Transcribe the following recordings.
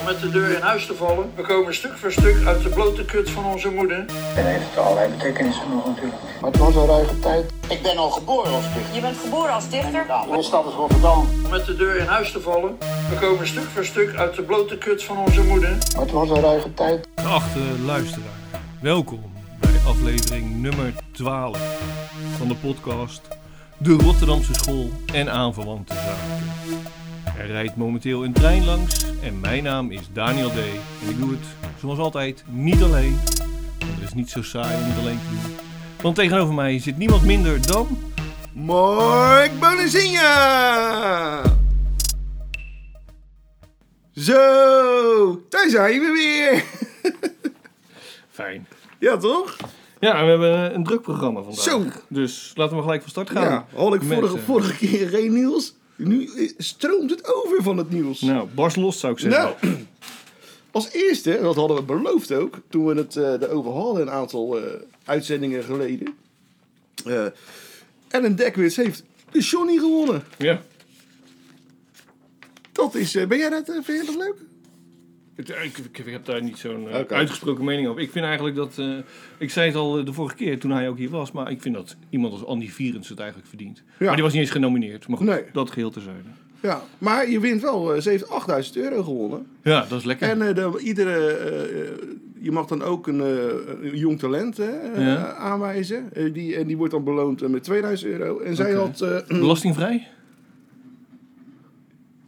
om met de deur in huis te vallen. We komen stuk voor stuk uit de blote kut van onze moeder. En heeft allerlei betekenissen nog natuurlijk. Maar het was een ruige tijd. Ik ben al geboren als dichter. Je bent geboren als dichter? Mijn stad is Rotterdam. Om met de deur in huis te vallen. We komen stuk voor stuk uit de blote kut van onze moeder. Maar het was een ruige tijd. Geachte luisteraar, welkom bij aflevering nummer 12 van de podcast De Rotterdamse School en aanverwante zaken. Er rijdt momenteel een trein langs en mijn naam is Daniel D. En ik doe het zoals altijd niet alleen, want het is niet zo saai om het alleen te doen. Want tegenover mij zit niemand minder dan... Mark Bonazinha! Zo, daar zijn we weer. Fijn. Ja, toch? Ja, we hebben een druk programma vandaag. Zo. Dus laten we gelijk van start gaan. Ja, had ik vorige, eh, vorige keer geen nieuws. Nu stroomt het over van het nieuws. Nou, barst los zou ik zeggen. Nou, als eerste, en dat hadden we beloofd ook, toen we het eh erover hadden een aantal eh, uitzendingen geleden. eh Ellen Dekwits heeft de Johnny gewonnen. Ja. Dat is, ben jij dat, vind dat leuk? Ik, ik, ik heb daar niet zo'n eh, uitgesproken mening over. Ik vind eigenlijk dat... eh, ik zei het al eh, de vorige keer toen hij ook hier was. Maar ik vind dat iemand als Andy Vierens het eigenlijk verdient. Ja. Maar die was niet eens genomineerd. Maar goed, Nee. dat geheel terzijde. Ja, maar je wint wel, eh, ze heeft 8000 euro gewonnen. Ja, dat is lekker. En eh, de, iedere, eh, eh, je mag dan ook een, eh, een jong talent eh, Ja. aanwijzen. Eh, die, en die wordt dan beloond eh, met 2000 euro. En zij had, eh, Belastingvrij?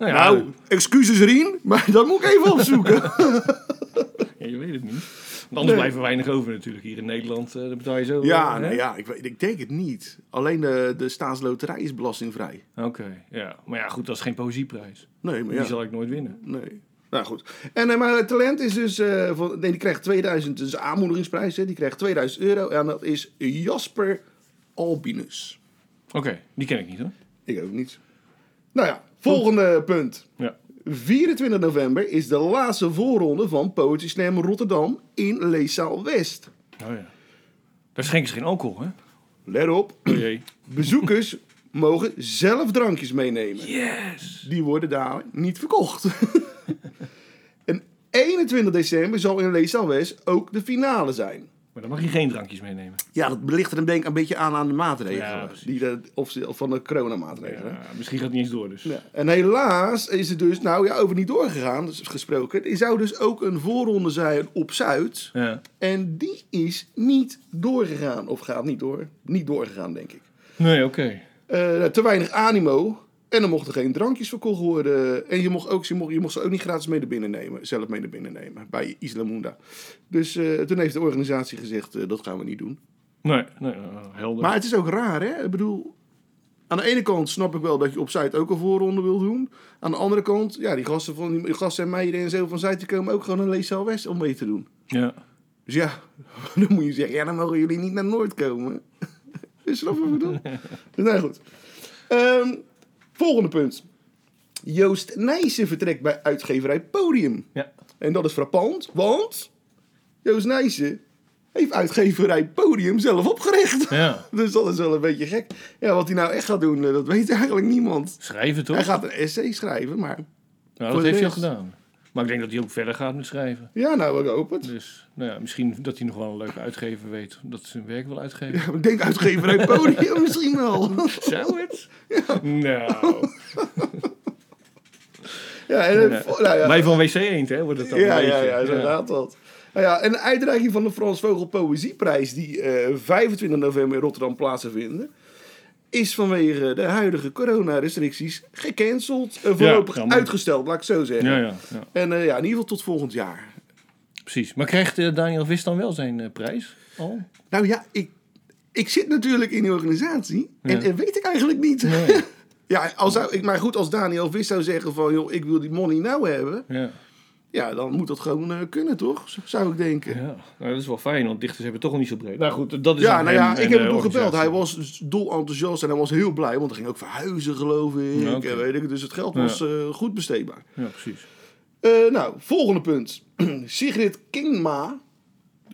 Nou ja, nou, excuses Rien, maar dat moet ik even opzoeken. ja, je weet het niet. Want anders Nee. er weinig over natuurlijk. Hier in Nederland eh, dat betaal je zo. ja, eh, nee, hè? ja ik, ik denk het niet. Alleen de, de staatsloterij is belastingvrij. Oké, ja. Maar ja, goed, dat is geen poëzieprijs. Nee, maar Die ja. zal ik nooit winnen. Nee. Nou goed. En, eh, maar het talent is dus. van, nee, die krijgt 2000, dus aanmoedigingsprijs. Hè, die krijgt 2000 euro. En dat is Jasper Albinus. Oké, die ken ik niet hoor. Ik ook niet. Nou ja, volgende punt. Ja. 24 november is de laatste voorronde van Poetry Slam Rotterdam in Leesaal West. Oh ja. Daar schenken ze geen alcohol, hè? Let op, Oh jee. bezoekers mogen zelf drankjes meenemen. Yes! Die worden daar niet verkocht. en 21 december zal in Leesaal West ook de finale zijn. Maar dan mag je geen drankjes meenemen. Ja, dat ligt er een, denk ik een beetje aan aan de maatregelen. Ja, die de, of, ze- of van de coronamaatregelen. Ja, misschien gaat het niet eens door dus. Ja. En helaas is het dus, nou ja, over niet doorgegaan dus gesproken. Er zou dus ook een voorronde zijn op Zuid. Ja. En die is niet doorgegaan. Of gaat niet door. Niet doorgegaan, denk ik. Nee, oké. Eh, te weinig animo. En er mochten geen drankjes verkocht worden. En je mocht, ook, je, mocht, je mocht ze ook niet gratis mee naar binnen nemen. Zelf mee naar binnen nemen. Bij Isla Munda. Dus eh, toen heeft de organisatie gezegd, eh, dat gaan we niet doen. Nee, nee, nou, helder. Maar het is ook raar, hè? Ik bedoel, aan de ene kant snap ik wel dat je op Zuid ook een voorronde wil doen. Aan de andere kant, ja, die gasten, van, die gasten en meiden en zo van die komen ook gewoon naar Leesaal West om mee te doen. Ja. Dus ja, dan moet je zeggen, ja, dan mogen jullie niet naar Noord komen. Dus snap je wat ik bedoel? Dus nou goed. Ehm, volgende punt. Joost Nijssen vertrekt bij uitgeverij Podium. Ja. En dat is frappant, want Joost Nijssen heeft uitgeverij Podium zelf opgericht. Ja. Dus dat is wel een beetje gek. Ja, wat hij nou echt gaat doen, eh, dat weet eigenlijk niemand. Schrijven toch? Hij gaat een essay schrijven, maar... nou, dat heeft hij al gedaan. Maar ik denk dat hij ook verder gaat met schrijven. Ja, nou, ik hoop het. Dus nou ja, misschien dat hij nog wel een leuke uitgever weet. Dat zijn werk wil uitgeven. Ja, ik denk uitgeverij Podium misschien wel. Zou het? Nou. Ja, en, Ja. eh, nou ja, Wij van WC Eend, hè? Wordt het dan ja, ja, ja, inderdaad dat. Nou ja, en de uitreiking van de Frans Vogel Poëzieprijs, die eh 25 november in Rotterdam plaats zal vinden, is vanwege de huidige coronarestricties gecanceld. eh, voorlopig uitgesteld, laat ik zo zeggen. Ja, ja, ja, En eh, ja, in ieder geval tot volgend jaar. precies. Maar krijgt eh, Daniel Vis dan wel zijn prijs? Al? Nou ja, ik, ik zit natuurlijk in die organisatie en, en weet ik eigenlijk niet. Nee. ja, als maar goed, als Daniel Vis zou zeggen van, joh, ik wil die money nou hebben. Ja. Dan moet dat gewoon eh, kunnen, toch? Z- Zou ik denken. ja. Nou, dat is wel fijn, want dichters hebben toch al niet zo breed. Nou goed, dat is Ja, nou ja, ik heb hem toen gebeld. Hij was dus dol enthousiast en hij was heel blij, want hij ging ook verhuizen, geloof ik. Ja, oké. En weet ik, dus het geld was eh, goed besteedbaar. Ja, precies. Eh, nou, volgende punt. Sigrid Kingma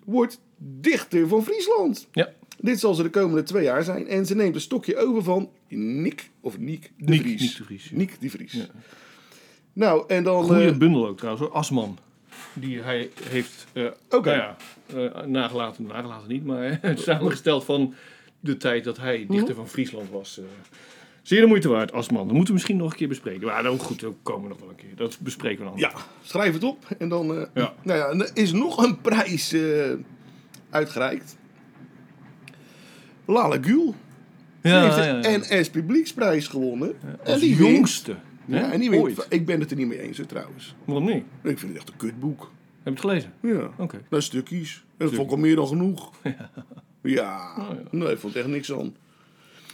wordt dichter van Friesland. Ja. Dit zal ze de komende twee jaar zijn. En ze neemt een stokje over van Nick, of Niek de Niek- Vries. Niek de Vries, ja. Niek de Vries. Ja. Nou, en dan... Goeie eh, bundel ook trouwens, hoor. Asman. Die hij heeft, eh Oké. nou ja, eh, nagelaten, nagelaten niet, maar samengesteld van de tijd dat hij Mhm. dichter van Friesland was. eh. zeer de moeite waard, Asman. Dat moeten we misschien nog een keer bespreken. Maar nou, goed, dat komen we nog wel een keer. Dat bespreken we dan. ja, schrijf het op. En dan... eh, Ja. Nou ja, er is nog een prijs eh, uitgereikt. Lala Gül. Die ja, heeft ja, ja. de NS Publieksprijs gewonnen. En Als die wint. Ja. Ooit. Ik ben het er niet mee eens, hè, trouwens. Waarom niet? Ik vind het echt een kutboek. Heb je het gelezen? Ja. Oké. Nou, stukjes. En dat vond ik al meer dan genoeg. Ja. Oh, Nee, ik vond echt niks aan.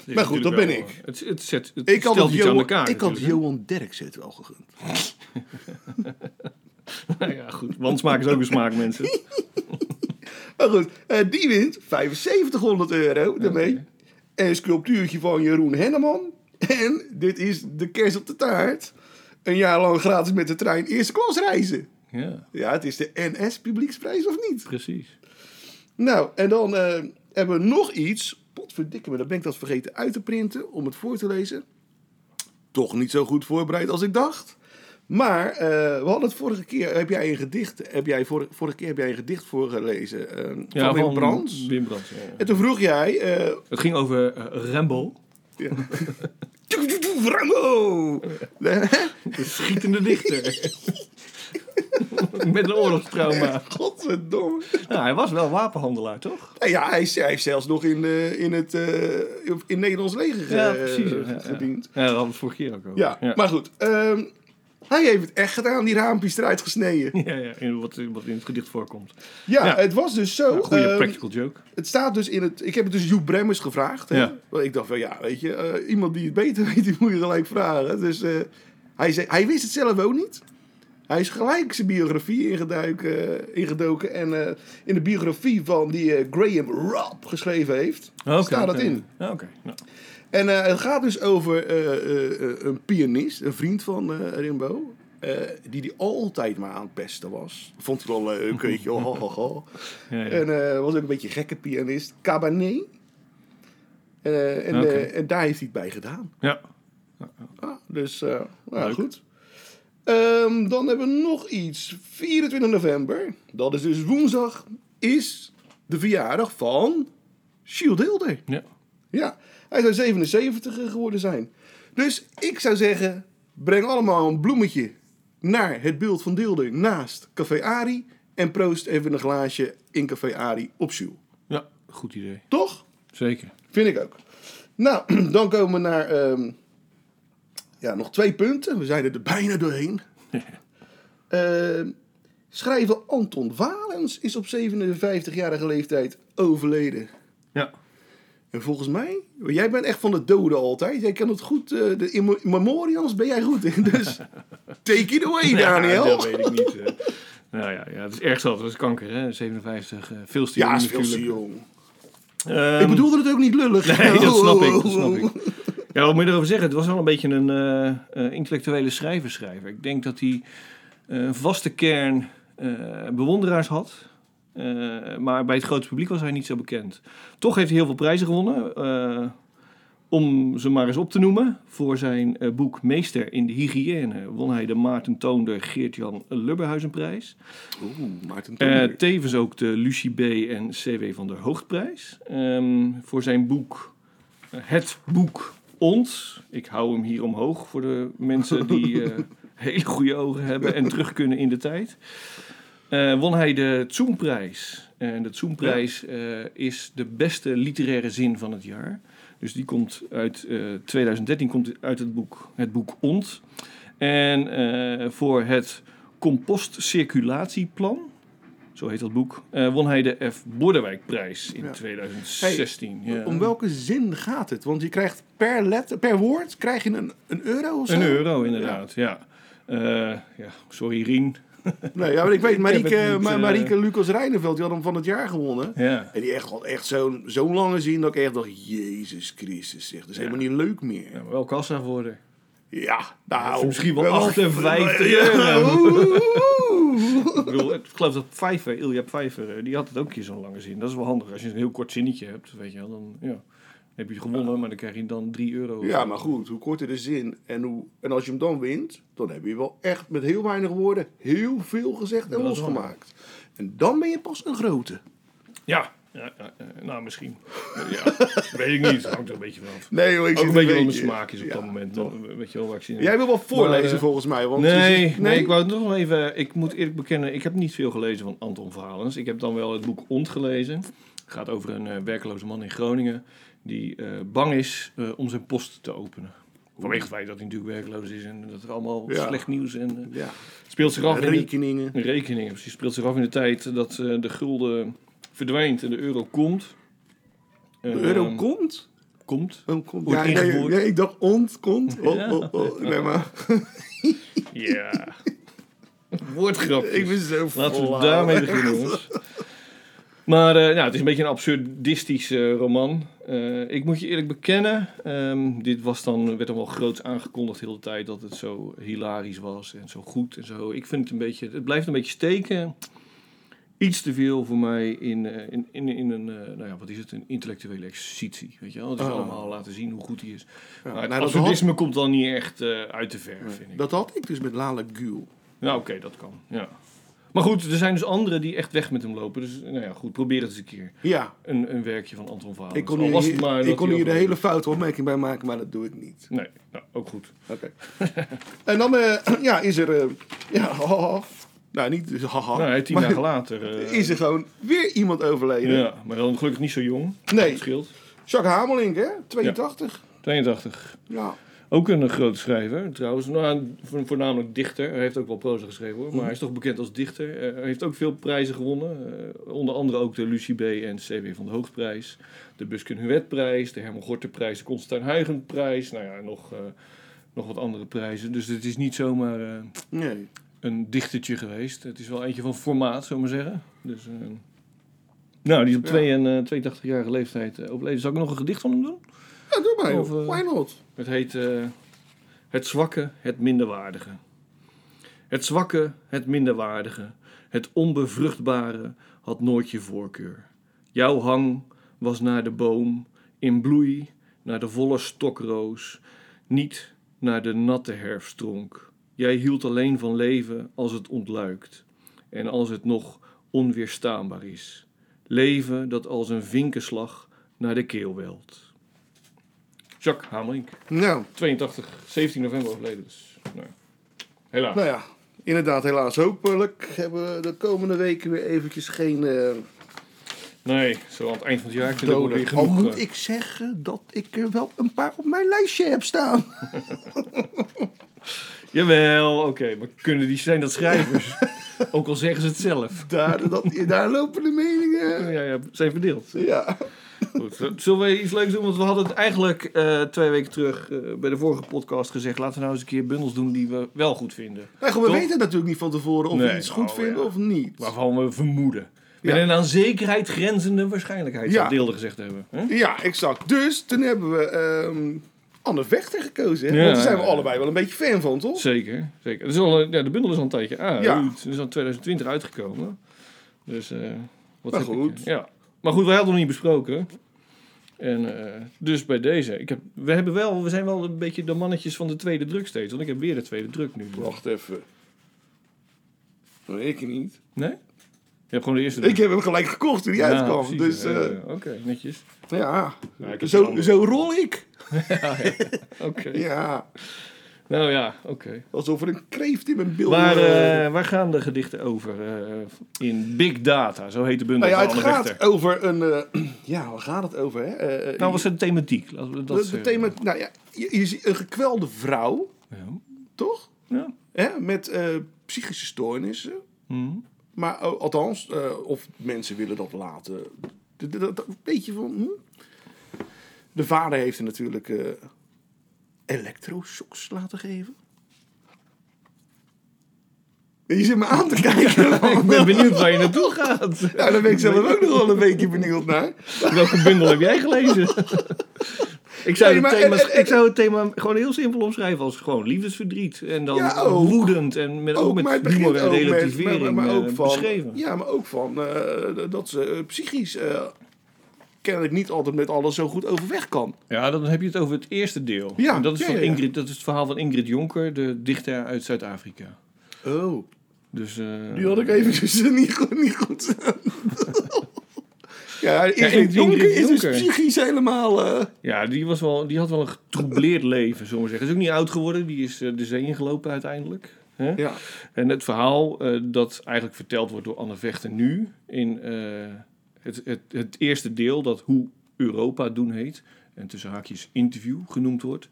Maar goed, dat ben wel, ik. Het, het, zet, het Ik stelt het iets aan Johan, elkaar ik had Johan Derkzet wel gegund. Nou ja, goed. Want smaak is ook een smaak, mensen. Maar goed, eh, die wint 7500 euro daarmee. En een sculptuurtje van Jeroen Henneman. En dit is de kerst op de taart. Een jaar lang gratis met de trein eerste klas reizen. Ja, Ja, het is de NS Publieksprijs of niet? precies. Nou, en dan eh, hebben we nog iets. Potverdikke me, dan ben ik dat vergeten uit te printen om het voor te lezen. Toch niet zo goed voorbereid als ik dacht. Maar eh, we hadden het vorige keer, heb jij een gedicht, heb jij vorige, vorige keer heb jij een gedicht voorgelezen eh, van Wim Brands. Wim Brands, ja, ja. En toen vroeg jij, Het ging over Rambo. Ja. Rambo! De schietende dichter. Met een oorlogstrauma. Godverdomme. Nou, hij was wel wapenhandelaar, toch? Nou ja, hij, heeft zelfs nog in, eh, in het eh, in Nederlands leger ge- Ja, precies, ja, ja. gediend. Ja, daar hadden we vorige keer ook over. Ja, ja. maar goed. ehm, hij heeft het echt gedaan, die raampjes eruit gesneden. Ja, ja, in wat, wat in het gedicht voorkomt. Ja, Ja. het was dus zo. Goede ehm, practical joke. het staat dus in het. Ik heb het dus Joep Bremmers gevraagd. Hè? Ja. Want ik dacht van ja, weet je, eh, iemand die het beter weet, die moet je gelijk vragen. Dus eh, hij, zei, hij wist het zelf ook niet. Hij is gelijk zijn biografie ingeduiken, ingedoken. En eh, in de biografie van die eh, Graham Robb geschreven heeft, staat dat in. Oké, nou. En eh, het gaat dus over eh, eh, eh, een pianist, een vriend van eh Rimbo. eh, die die altijd maar aan het pesten was. Vond hij wel leuk, weet je. Oh, oh, oh. Ja, ja. En eh, was ook een beetje een gekke pianist. Eh, en, eh, en daar heeft hij het bij gedaan. ja. Ah, dus, eh nou, goed. Ehm, dan hebben we nog iets. 24 november, dat is dus woensdag, is de verjaardag van Shield Hilder. ja. Ja, hij zou 77 geworden zijn. Dus ik zou zeggen, breng allemaal een bloemetje naar het beeld van Dilder naast Café Ari. En proost even een glaasje in Café Ari op Jules. Ja, goed idee. Toch? Zeker. Vind ik ook. Nou, dan komen we naar ehm, ja, nog twee punten. We zijn er bijna doorheen. Ehm, schrijver Anton Walens is op 57-jarige leeftijd overleden. Ja. En volgens mij, jij bent echt van de doden altijd. Jij kan het goed, eh, de in memorials ben jij goed in. Dus take it away, Daniel. Ja, dat weet ik niet. eh. nou ja, ja, het is erg zelf. Dat is kanker, hè? 57. eh veel te Ja, is veel te jong. Ehm, ik bedoelde het ook niet lullig. Nee, dat snap ik. Dat snap ik. Ja, wat moet je erover zeggen? Het was wel een beetje een eh, eh, intellectuele schrijver-schrijver. Ik denk dat hij eh, een vaste kern bewonderaars had. Maar bij het grote publiek was hij niet zo bekend. Toch heeft hij heel veel prijzen gewonnen. om ze maar eens op te noemen. Voor zijn boek Meester in de Hygiëne won hij de Maarten Toonder Geert-Jan Lubberhuizenprijs. Oeh, Maarten Toonder. tevens ook de Lucie B. en C.W. van der Hoogtprijs. Ehm, voor zijn boek, het boek Ons. Ik hou hem hier omhoog voor de mensen die eh, hele goede ogen hebben en terug kunnen in de tijd. Eh, won hij de Zoemprijs. En de Zoemprijs eh, is de beste literaire zin van het jaar. Dus die komt uit eh, 2013 komt uit het boek, het boek Ont. En voor het compostcirculatieplan, zo heet dat boek, eh, won hij de F. Bordewijkprijs in Ja. 2016. ja. Om welke zin gaat het? Want je krijgt per, letter, per woord krijg je een, een euro of zo? Een euro, inderdaad, ja. Eh, ja, sorry Rien. Nee, ja, maar ik weet, Marieke, niet, eh, Marieke Lucas Rijneveld, die had hem van het jaar gewonnen. Ja. En die echt had echt zo'n zo'n lange zin dat ik echt dacht, Jezus Christus, zeg, dat is helemaal niet leuk meer. ja, maar wel kassa voor de. Ja, nou... Misschien wel wel- 58 Ja, euro. Ik bedoel, ik geloof dat Pfeiffer, Ilja Pfeiffer, eh, die had het ook keer zo'n lange zin. Dat is wel handig als je een heel kort zinnetje hebt, weet je wel. Dan, ja. Heb je gewonnen, maar dan krijg je dan 3 euro. Ja, maar goed, hoe korter de zin en, hoe, en als je hem dan wint, dan heb je wel echt met heel weinig woorden heel veel gezegd en losgemaakt. En dan ben je pas een grote. Ja, ja, nou misschien. Ja, weet ik niet. Hangt er een beetje vanaf. Nee hoor, ik Ook een beetje wat mijn smaak is op dat moment. Dan Weet je wel in Jij wil wel voorlezen Maar, eh, volgens mij. Want Nee, het is- nee, ik wou het nog even. Ik moet eerlijk bekennen, ik heb niet veel gelezen van Anton Verhalens. Ik heb dan wel het boek Ont gelezen. Het gaat over een eh, werkloze man in Groningen die eh, bang is om zijn post te openen. Vanwege het feit dat hij natuurlijk werkloos is en dat er allemaal Ja. slecht nieuws en Ja, speelt zich af in de, rekeningen. rekeningen. Precies, speelt zich af in de tijd dat de gulden verdwijnt en de euro komt. De En, euro ehm, komt? komt. Komt. Ja, nee, ik dacht ont, komt. Oh, Ja. oh, oh. Nee, maar Ja. Woordgrapjes. ik ben zo Laten we daarmee beginnen, jongens. Maar eh, ja, het is een beetje een absurdistische eh, roman. Eh, ik moet je eerlijk bekennen, ehm, dit was dan, werd dan wel groots aangekondigd de hele tijd dat het zo hilarisch was en zo goed en zo. Ik vind het een beetje, het blijft een beetje steken. Iets te veel voor mij in, eh, in, in, in een, eh, nou ja, wat is het, een intellectuele exercitie. Weet je wel? Het is Oh. allemaal laten zien hoe goed hij is. Ja, maar het nou, komt dan niet echt eh, uit de verf, vind ik. Dat had ik dus met Lala Gül. Nou, oké, dat kan. Ja. Maar goed, er zijn dus anderen die echt weg met hem lopen. Dus nou ja, goed, probeer het eens een keer. Ja, Een, een werkje van Anton Verhaal. ik kon hier, was het maar ik kon hier de hele foute opmerking bij maken, maar dat doe ik niet. Nee, nou, ook goed. Oké. en dan ja, is er... ja, haha. Nou, niet dus haha. nou, tien maar dagen later. eh, is er gewoon weer iemand overleden. Ja, maar dan gelukkig niet zo jong. Nee. Dat scheelt. Jacques Hamelink, hè? 82. 82. Ja. Ook een grote schrijver, trouwens. Nou, voornamelijk dichter. Hij heeft ook wel proza geschreven hoor. Maar Mhm. hij is toch bekend als dichter. Eh, hij heeft ook veel prijzen gewonnen. Eh, onder andere ook de Lucie B. en C.W. van de Hoogprijs. De Busken Huwetprijs. De Herman Gorterprijs. De Constantijn Huygenprijs. Nou ja, nog, nog wat andere prijzen. Dus het is niet zomaar Nee. Een dichtertje geweest. Het is wel eentje van formaat, zullen we maar zeggen. Dus, eh, nou, die is op twee en, eh, 82-jarige leeftijd eh, overleden. Zal ik nog een gedicht van hem doen? Ja, doe maar. Of, eh, Why not? Het heet eh, Het zwakke, het minderwaardige. Het zwakke, het minderwaardige, het onbevruchtbare had nooit je voorkeur. Jouw hang was naar de boom, in bloei, naar de volle stokroos, niet naar de natte herfsttronk. Jij hield alleen van leven als het ontluikt en als het nog onweerstaanbaar is. Leven dat als een vinkenslag naar de keel welt. Jacques Hamelink. Nou, 82, 17 november overleden. Dus, nou, helaas. nou ja. Inderdaad, helaas. Hopelijk hebben we de komende weken weer eventjes geen eh Nee, zo aan het eind van het jaar kunnen we weer doden. Al genoeg. moet eh, ik zeggen dat ik er wel een paar op mijn lijstje heb staan. Jawel, oké, maar kunnen die zijn dat schrijvers? Ook al zeggen ze het zelf. Daar, dat, daar lopen de meningen. Ja, ja, zijn verdeeld. Ja. Goed, zullen we iets leuks doen? Want we hadden het eigenlijk eh, twee weken terug eh, bij de vorige podcast gezegd. Laten we nou eens een keer bundels doen die we wel goed vinden. Nou, goed, we weten natuurlijk niet van tevoren of Nee, we iets goed oh, vinden ja. of niet. Waarvan we vermoeden. Met Ja. een aan zekerheid grenzende waarschijnlijkheid, Ja. zou Deelde gezegd hebben. Ja, exact. Dus toen hebben we ehm Anne Vechter gekozen. Hè? Ja. Want daar zijn we allebei wel een beetje fan van, toch? Zeker, zeker. Het is al, eh, ja, de bundel is al een tijdje uit. Ja. Het is al 2020 uitgekomen. Dus, eh wat Maar zeg ik? goed. Ja. Maar goed, wij hadden het nog niet besproken. En eh, dus bij deze. Ik heb, we, hebben wel, we zijn wel een beetje de mannetjes van de tweede druk steeds. Want ik heb weer de tweede druk nu. Wacht even. Nee, ik niet. Nee? Je hebt gewoon de eerste Ik heb hem gelijk gekocht toen hij Ja, uitkwam. precies. Dus eh, Oké, netjes. ja, Ja, zo, zo rol ik. Oké. Ja, Nou ja, oké. alsof er een kreeft in mijn bil... Waar, eh, eh, waar gaan de gedichten over? eh, in Big Data, zo heet de bundel nou ja, van het gaat over een... ja, waar gaat het over, hè? Nou, wat is de thematiek? Dat de, de thema, nou ja, je, je ziet een gekwelde vrouw, Ja. toch? ja. Hè? Met psychische stoornissen. Mhm. Maar althans, of mensen willen dat laten. Dat, dat, dat- weet je van. Hm? De vader heeft er natuurlijk eh elektroshocks laten geven. Je zit me aan te kijken. Ik ben benieuwd waar je naartoe gaat. Ja, daar ben ik zelf ook nog wel een beetje benieuwd naar. Welke bundel heb jij gelezen? ik, zou Nee, het maar- thema, en- en- ik zou het thema gewoon heel simpel omschrijven als gewoon liefdesverdriet. En dan Ja, ook. woedend en met, ook met humor en met- relativering maar, maar ook eh, van, beschreven. Ja, maar ook van eh, dat ze psychisch kennelijk niet altijd met alles zo goed overweg kan. Ja, dan heb je het over het eerste deel. Ja, En dat is, ja, van ja, ja. Ingrid, dat is het verhaal van Ingrid Jonker, de dichter uit Zuid-Afrika. Oh, Dus, eh, die had ik eventjes eh, niet goed. Niet goed. ja, Ingrid, Ingrid Jonker is dus psychisch helemaal... eh, Ja, die, was wel, die had wel een getroubleerd leven, zullen we zeggen. Is ook niet oud geworden, die is eh, de zee ingelopen uiteindelijk. Hè? ja. En het verhaal dat eigenlijk verteld wordt door Anne Vechter nu, in het, het, het eerste deel, dat Hoe Europa doen heet, en tussen haakjes interview genoemd wordt,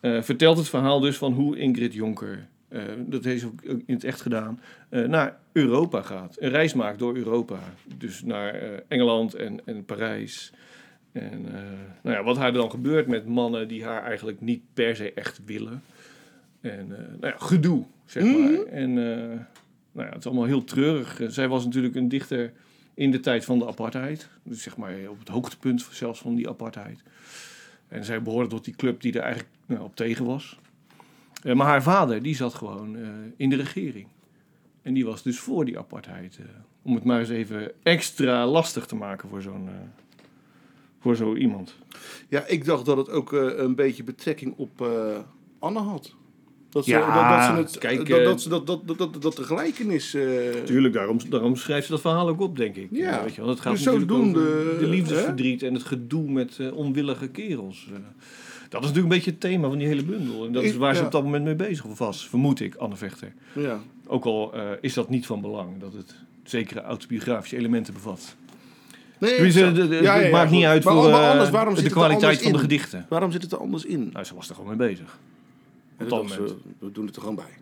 eh, vertelt het verhaal dus van hoe Ingrid Jonker, eh, dat heeft ze ook in het echt gedaan, eh, naar Europa gaat. Een reis maakt door Europa. Dus naar Engeland en, en Parijs. En nou ja, wat haar dan gebeurt met mannen die haar eigenlijk niet per se echt willen. En nou ja, gedoe, zeg maar. En eh, nou ja, het is allemaal heel treurig. Zij was natuurlijk een dichter in de tijd van de apartheid. Dus zeg maar op het hoogtepunt zelfs van die apartheid. En zij behoorde tot die club die er eigenlijk nou, op tegen was. Eh, maar haar vader, die zat gewoon eh, in de regering. En die was dus voor die apartheid. eh, om het maar eens even extra lastig te maken voor zo'n... voor zo iemand. ja, ik dacht dat het ook een beetje betrekking op Anne had. Dat ze, Ja, dat, dat, ze het, kijk, dat, eh, dat, ze dat, dat, dat, dat, de gelijkenis... eh, Tuurlijk, daarom, daarom schrijft ze dat verhaal ook op, denk ik. Ja. weet je wel. Het gaat Dus natuurlijk zodoende, over de liefdesverdriet en het gedoe met eh, onwillige kerels. dat is natuurlijk een beetje het thema van die hele bundel. En dat is waar ze Ja. op dat moment mee bezig was, vermoed ik, Anne Vechter. ja. Ook al is dat niet van belang, dat het zekere autobiografische elementen bevat. Nee, de- de- Ja, ja, het maakt niet uit Maar- voor maar anders, waarom de kwaliteit van de gedichten. Waarom zit het er anders in? Nou, ze was er gewoon mee bezig. Ja, Op dat dat is, moment. eh, we doen het er gewoon bij.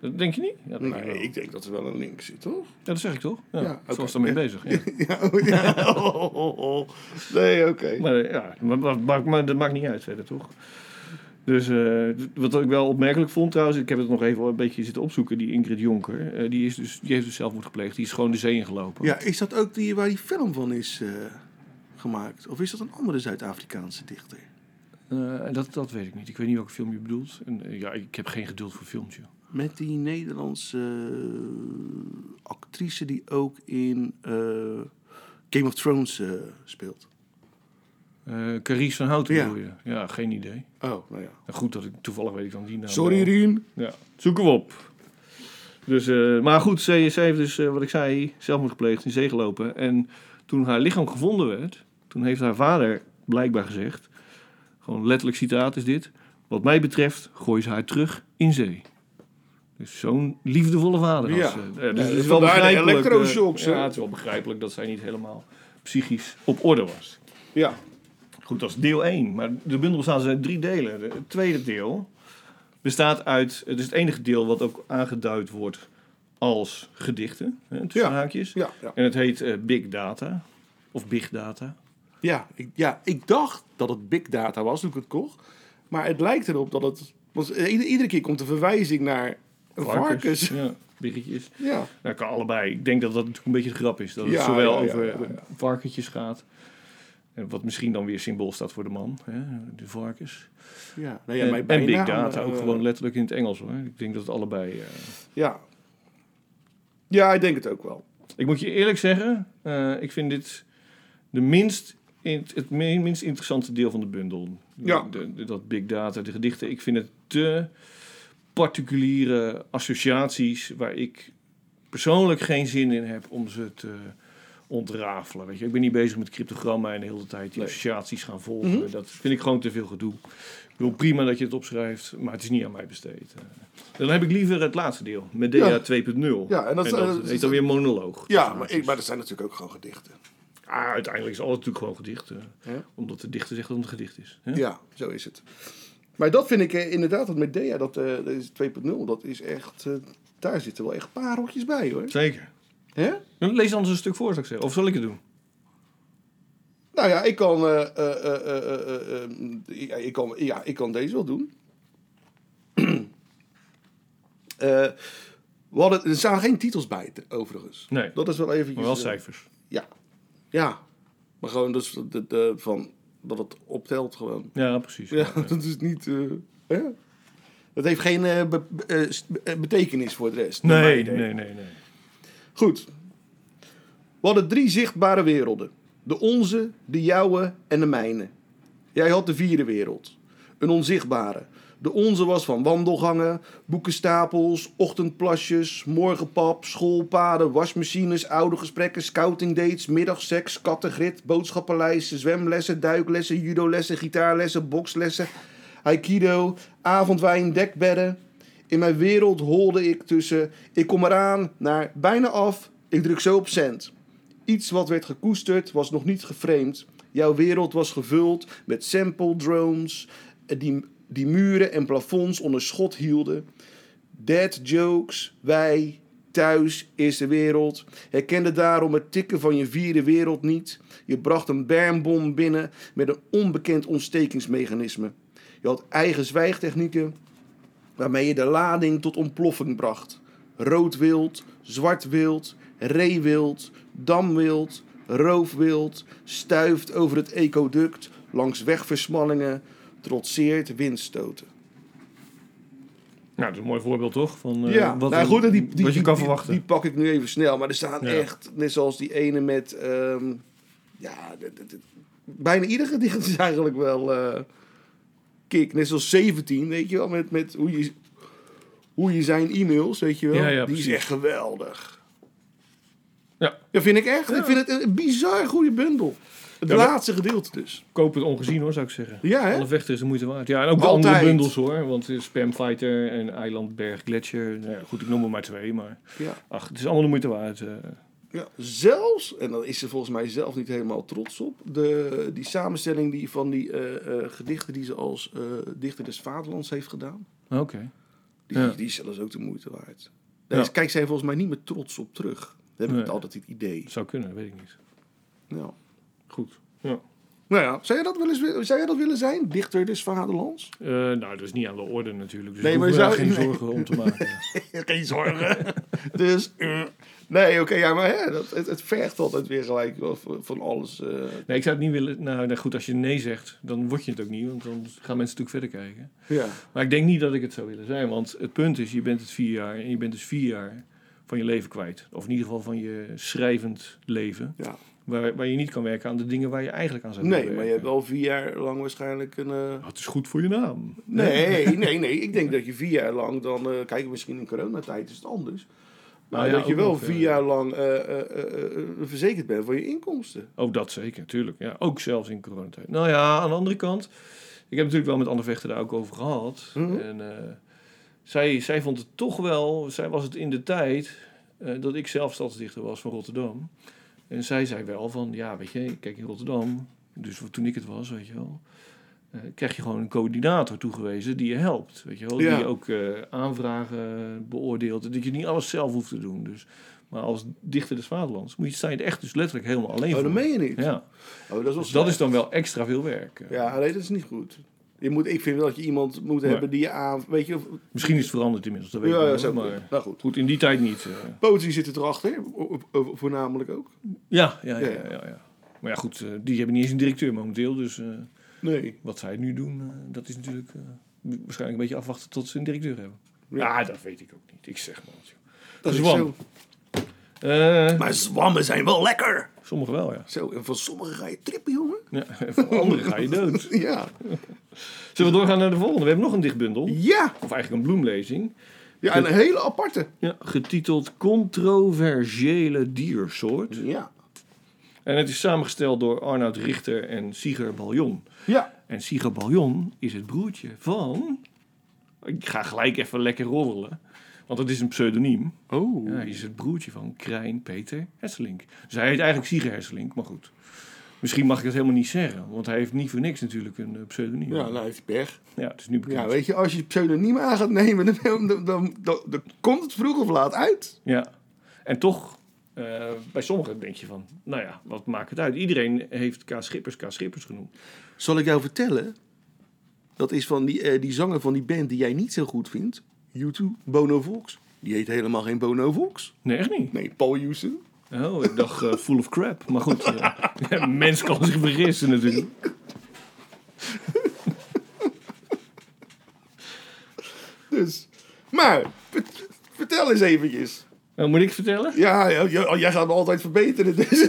Dat denk je niet? Ja, denk. Nee, ik denk dat er wel een link zit, toch? Ja, dat zeg ik toch? Ja, Ja, ermee Ja. bezig. Ja. ja, oh, ja. Oh, oh, oh. Nee, oké. Maar eh, ja, maar, maar, maar, maar dat maakt niet uit verder, toch? Dus eh, wat ik wel opmerkelijk vond trouwens, ik heb het nog even een beetje zitten opzoeken, die Ingrid Jonker, eh, die, is dus, die heeft dus zelfmoord gepleegd, die is gewoon de zee ingelopen. Ja, is dat ook die waar die film van is eh, gemaakt? Of is dat een andere Zuid-Afrikaanse dichter? Eh, dat, dat weet ik niet. Ik weet niet welke film je bedoelt. En, eh, ja, ik heb geen geduld voor films, joh. Met die Nederlandse eh, actrice die ook in Game of Thrones speelt. Eh Carice van Houten Ja. bedoel je? Ja, geen idee. Oh, nou ja. Nou, goed dat ik toevallig weet ik dan die naam. Sorry. Rien. Ja, zoek hem op. Dus, maar goed, zij, zij heeft dus, wat ik zei, zelfmoord gepleegd, in zee gelopen. En toen haar lichaam gevonden werd, toen heeft haar vader blijkbaar gezegd, gewoon letterlijk citaat is dit, wat mij betreft gooi ze haar terug in zee. Dus zo'n liefdevolle vader. Als, Ja. eh, eh, dus Ja, het is wel begrijpelijk. eh, ja, het is wel begrijpelijk dat zij niet helemaal psychisch op orde was. Ja. Goed, dat is deel 1. Maar de bundel bestaat uit drie delen. De- Het tweede deel bestaat uit... Het is het enige deel wat ook aangeduid wordt als gedichten. Hè, tussen Ja. haakjes. Ja, ja. En het heet Big Data. Of Big Data. Ja, ik, ja, ik dacht dat het big data was toen ik het kocht. Maar het lijkt erop dat het... Want ieder- iedere keer komt de verwijzing naar een varkens. Ja, biggetjes. Ja. Nou, kan allebei. Ik denk dat dat natuurlijk een beetje de grap is. Dat het Ja, zowel ja, over varkentjes gaat. En wat misschien dan weer symbool staat voor de man. Hè, de varkens. Ja, nou ja, en, Big Data, ook eh, gewoon letterlijk in het Engels hoor. Ik denk dat het allebei... eh, Ja. Ja, ik denk het ook wel. Ik moet je eerlijk zeggen, eh, ik vind dit de minst, in, het me- minst interessante deel van de bundel. Ja. De, de- dat big data, de gedichten. Ik vind het te particuliere associaties waar ik persoonlijk geen zin in heb om ze te ontrafelen. Weet je? Ik ben niet bezig met cryptogrammen en de hele tijd die Nee. associaties gaan volgen. Dat vind ik gewoon te veel gedoe. Ik wil prima dat je het opschrijft, maar het is niet aan mij besteed. Eh, dan heb ik liever het laatste deel, Medea Ja. 2.0. Ja, en dat- eh, heet dan weer monoloog. Ja, maar, ik, maar dat zijn natuurlijk ook gewoon gedichten. Ah, uiteindelijk is alles natuurlijk gewoon gedicht. eh, Ja. Omdat de dichter zegt dat het een gedicht is. hè? Ja, zo is het. Maar dat vind ik eh, inderdaad, dat Medea, dat, eh, dat is 2.0, dat is echt... daar zitten wel echt pareltjes bij, hoor. Zeker. Hè? Lees anders een stuk voor, zou ik zeggen. Of zal ik het doen? Nou ja, ik kan, ja, ik kan, ja, ik kan deze wel doen. We hadden, er staan geen titels bij, overigens. Nee. Dat is wel eventjes... Maar wel cijfers. Ja. Ja. Maar gewoon dus de, de, van, dat het optelt gewoon. Ja, precies. Ja, dat is niet... eh, hè? Dat heeft geen eh, be- eh, eh, betekenis voor de rest. Nee, nee, idee. nee, nee. Goed. We hadden drie zichtbare werelden. De onze, de jouwe en de mijne. Jij had de vierde wereld. Een onzichtbare. De onze was van wandelgangen, boekenstapels, ochtendplasjes, morgenpap, schoolpaden, wasmachines, oude gesprekken, scoutingdates, middagseks, kattengrit, boodschappenlijsten, zwemlessen, duiklessen, judolessen, gitaarlessen, bokslessen, aikido, avondwijn, dekbedden. In mijn wereld holde ik tussen ik kom eraan naar bijna af, ik druk zo op cent. Iets wat werd gekoesterd was nog niet geframed. Jouw wereld was gevuld met sample drones eh, die, die muren en plafonds onder schot hielden. Dead jokes, wij, thuis, eerste wereld. Herkende daarom het tikken van je vierde wereld niet. Je bracht een bermbom binnen met een onbekend ontstekingsmechanisme. Je had eigen zwijgtechnieken waarmee je de lading tot ontploffing bracht. Rood wild, zwart wild, reewild, damwild, roofwild, stuift over het ecoduct, langs wegversmallingen, trotseert windstoten. Nou, dat is een mooi voorbeeld toch? Van, eh, ja, wat, nou goed, en die, die, wat je die- kan die- verwachten. Die, pak ik nu even snel, maar er staan Ja. echt, net zoals die ene met, ehm, ja, bijna ieder gedicht is eigenlijk wel eh kick. Net zoals 17, weet je wel, met, met hoe, je, hoe je zijn e-mails, weet je wel. Ja, ja, die is precies. echt geweldig. Ja. Ja, vind ik echt. Ik vind het een bizar goede bundel. Het Ja, laatste gedeelte dus. Koop het ongezien hoor, zou ik zeggen. Ja, hè? Alle vechten is de moeite waard. Ja, en ook de andere bundels hoor. Want eh, Spamfighter en Eilandberg Gletscher. Nou ja, goed, ik noem er maar twee. Maar Ja. ach, het is allemaal de moeite waard. eh. Ja, zelfs, en daar is ze volgens mij zelf niet helemaal trots op, de, die samenstelling die, van die eh, gedichten die ze als dichter des vaderlands heeft gedaan, Oké. die, Ja. die is zelfs ook de moeite waard. Daar zij volgens mij niet meer trots op terug. Dat heb ik Nee. het altijd het idee. Zou kunnen, weet ik niet. Ja. Goed. Ja. Nou ja, zou jij, dat wel eens, zou jij dat willen zijn? Dichter des vaderlands? Eh, nou, dat is niet aan de orde natuurlijk. Dus Nee, maar daar zou- geen nee. zorgen om te maken. Geen zorgen. dus, eh, nee, oké, ja, maar hè, dat, het, het vergt altijd weer gelijk van alles. eh, Nee, ik zou het niet willen. Nou, nou goed, als je nee zegt, dan word je het ook niet. Want dan gaan mensen natuurlijk verder kijken. ja. Maar ik denk niet dat ik het zou willen zijn. Want het punt is, je bent het vier jaar. En je bent dus vier jaar van je leven kwijt. Of in ieder geval van je schrijvend leven. ja. Waar, waar je niet kan werken aan de dingen waar je eigenlijk aan zou Nee, willen maar je hebt werken. wel vier jaar lang waarschijnlijk een... Oh, het is goed voor je naam. Nee, nee, nee. Ik denk dat je vier jaar lang dan... eh kijk, misschien in coronatijd is het anders. Maar Nou ja, dat je ook wel nog, vier eh, jaar lang verzekerd bent voor je inkomsten. Oh, dat zeker, tuurlijk. Ja, ook zelfs in coronatijd. Nou ja, aan de andere kant. Ik heb natuurlijk wel met Anne Vechter daar ook over gehad. Mhm. En zij, zij vond het toch wel... Zij was het in de tijd dat ik zelf stadsdichter was van Rotterdam. En zij zei wel van... Ja, weet je, kijk in Rotterdam... Dus toen ik het was, weet je wel... eh, krijg je gewoon een coördinator toegewezen die je helpt. Weet je wel? Ja. Die ook eh, aanvragen beoordeelt. Dat je niet alles zelf hoeft te doen. Dus, maar als dichter des vaderlands moet je, sta je echt dus letterlijk helemaal alleen Oh, voor. dat meen je niet. Ja, Oh, dat is dus dat is dan wel extra veel werk. Ja, nee, dat is niet goed. Je moet, ik vind wel dat je iemand moet hebben die je aan... Weet je, of- Misschien is het veranderd inmiddels, dat weet ja, ik ja, goed. Maar Nou goed. goed, in die tijd niet. eh. Poëzie zit er erachter, voornamelijk ook. ja, ja, ja, Ja, ja. Maar ja, goed, eh, die hebben niet eens een directeur momenteel. Dus eh, Nee. wat zij nu doen, dat is natuurlijk waarschijnlijk een beetje afwachten tot ze een directeur hebben. Ja. Dat weet ik ook niet. Ik zeg maar joh. Dat is zo. Maar zwammen zijn wel lekker. Sommige wel, ja. Zo, en van sommigen ga je trippen, jongen. ja. Van anderen ga je dood. Ja. Zullen we doorgaan naar de volgende? We hebben nog een dichtbundel. Ja. Of eigenlijk een bloemlezing. Ja, een hele aparte. Ja, getiteld Controversiële diersoort. Ja. En het is samengesteld door Arnoud Richter en Sieger Baljon. Ja. En Sieger Baljon is het broertje van... Ik ga gelijk even lekker rollen. Want het is een pseudoniem. Oh. Ja, hij is het broertje van Krijn Peter Hesselink. Dus hij heet eigenlijk Sieger Hesselink, maar goed. Misschien mag ik het helemaal niet zeggen. Want hij heeft niet voor niks natuurlijk een eh, pseudoniem. Ja, nou heeft hij pech. Ja, het is nu bekend. Ja, weet je, als je pseudoniem aan gaat nemen, dan, dan, dan, dan, dan komt het vroeg of laat uit. Ja, en toch, eh, bij sommigen denk je van, nou ja, wat maakt het uit? Iedereen heeft K. Schippers K. Schippers genoemd. Zal ik jou vertellen? Dat is van die, eh, die zanger van die band die jij niet zo goed vindt. U2, Bono Vox. Die heet helemaal geen Bono Vox. Nee, echt niet. Nee, Paul Houston. Oh, ik dacht eh, full of crap. Maar goed, eh, ja, mens kan zich vergissen natuurlijk. Dus, maar, vert- vertel eens eventjes. Nou, moet ik vertellen? Ja, ja, ja, jij gaat me altijd verbeteren. Dus.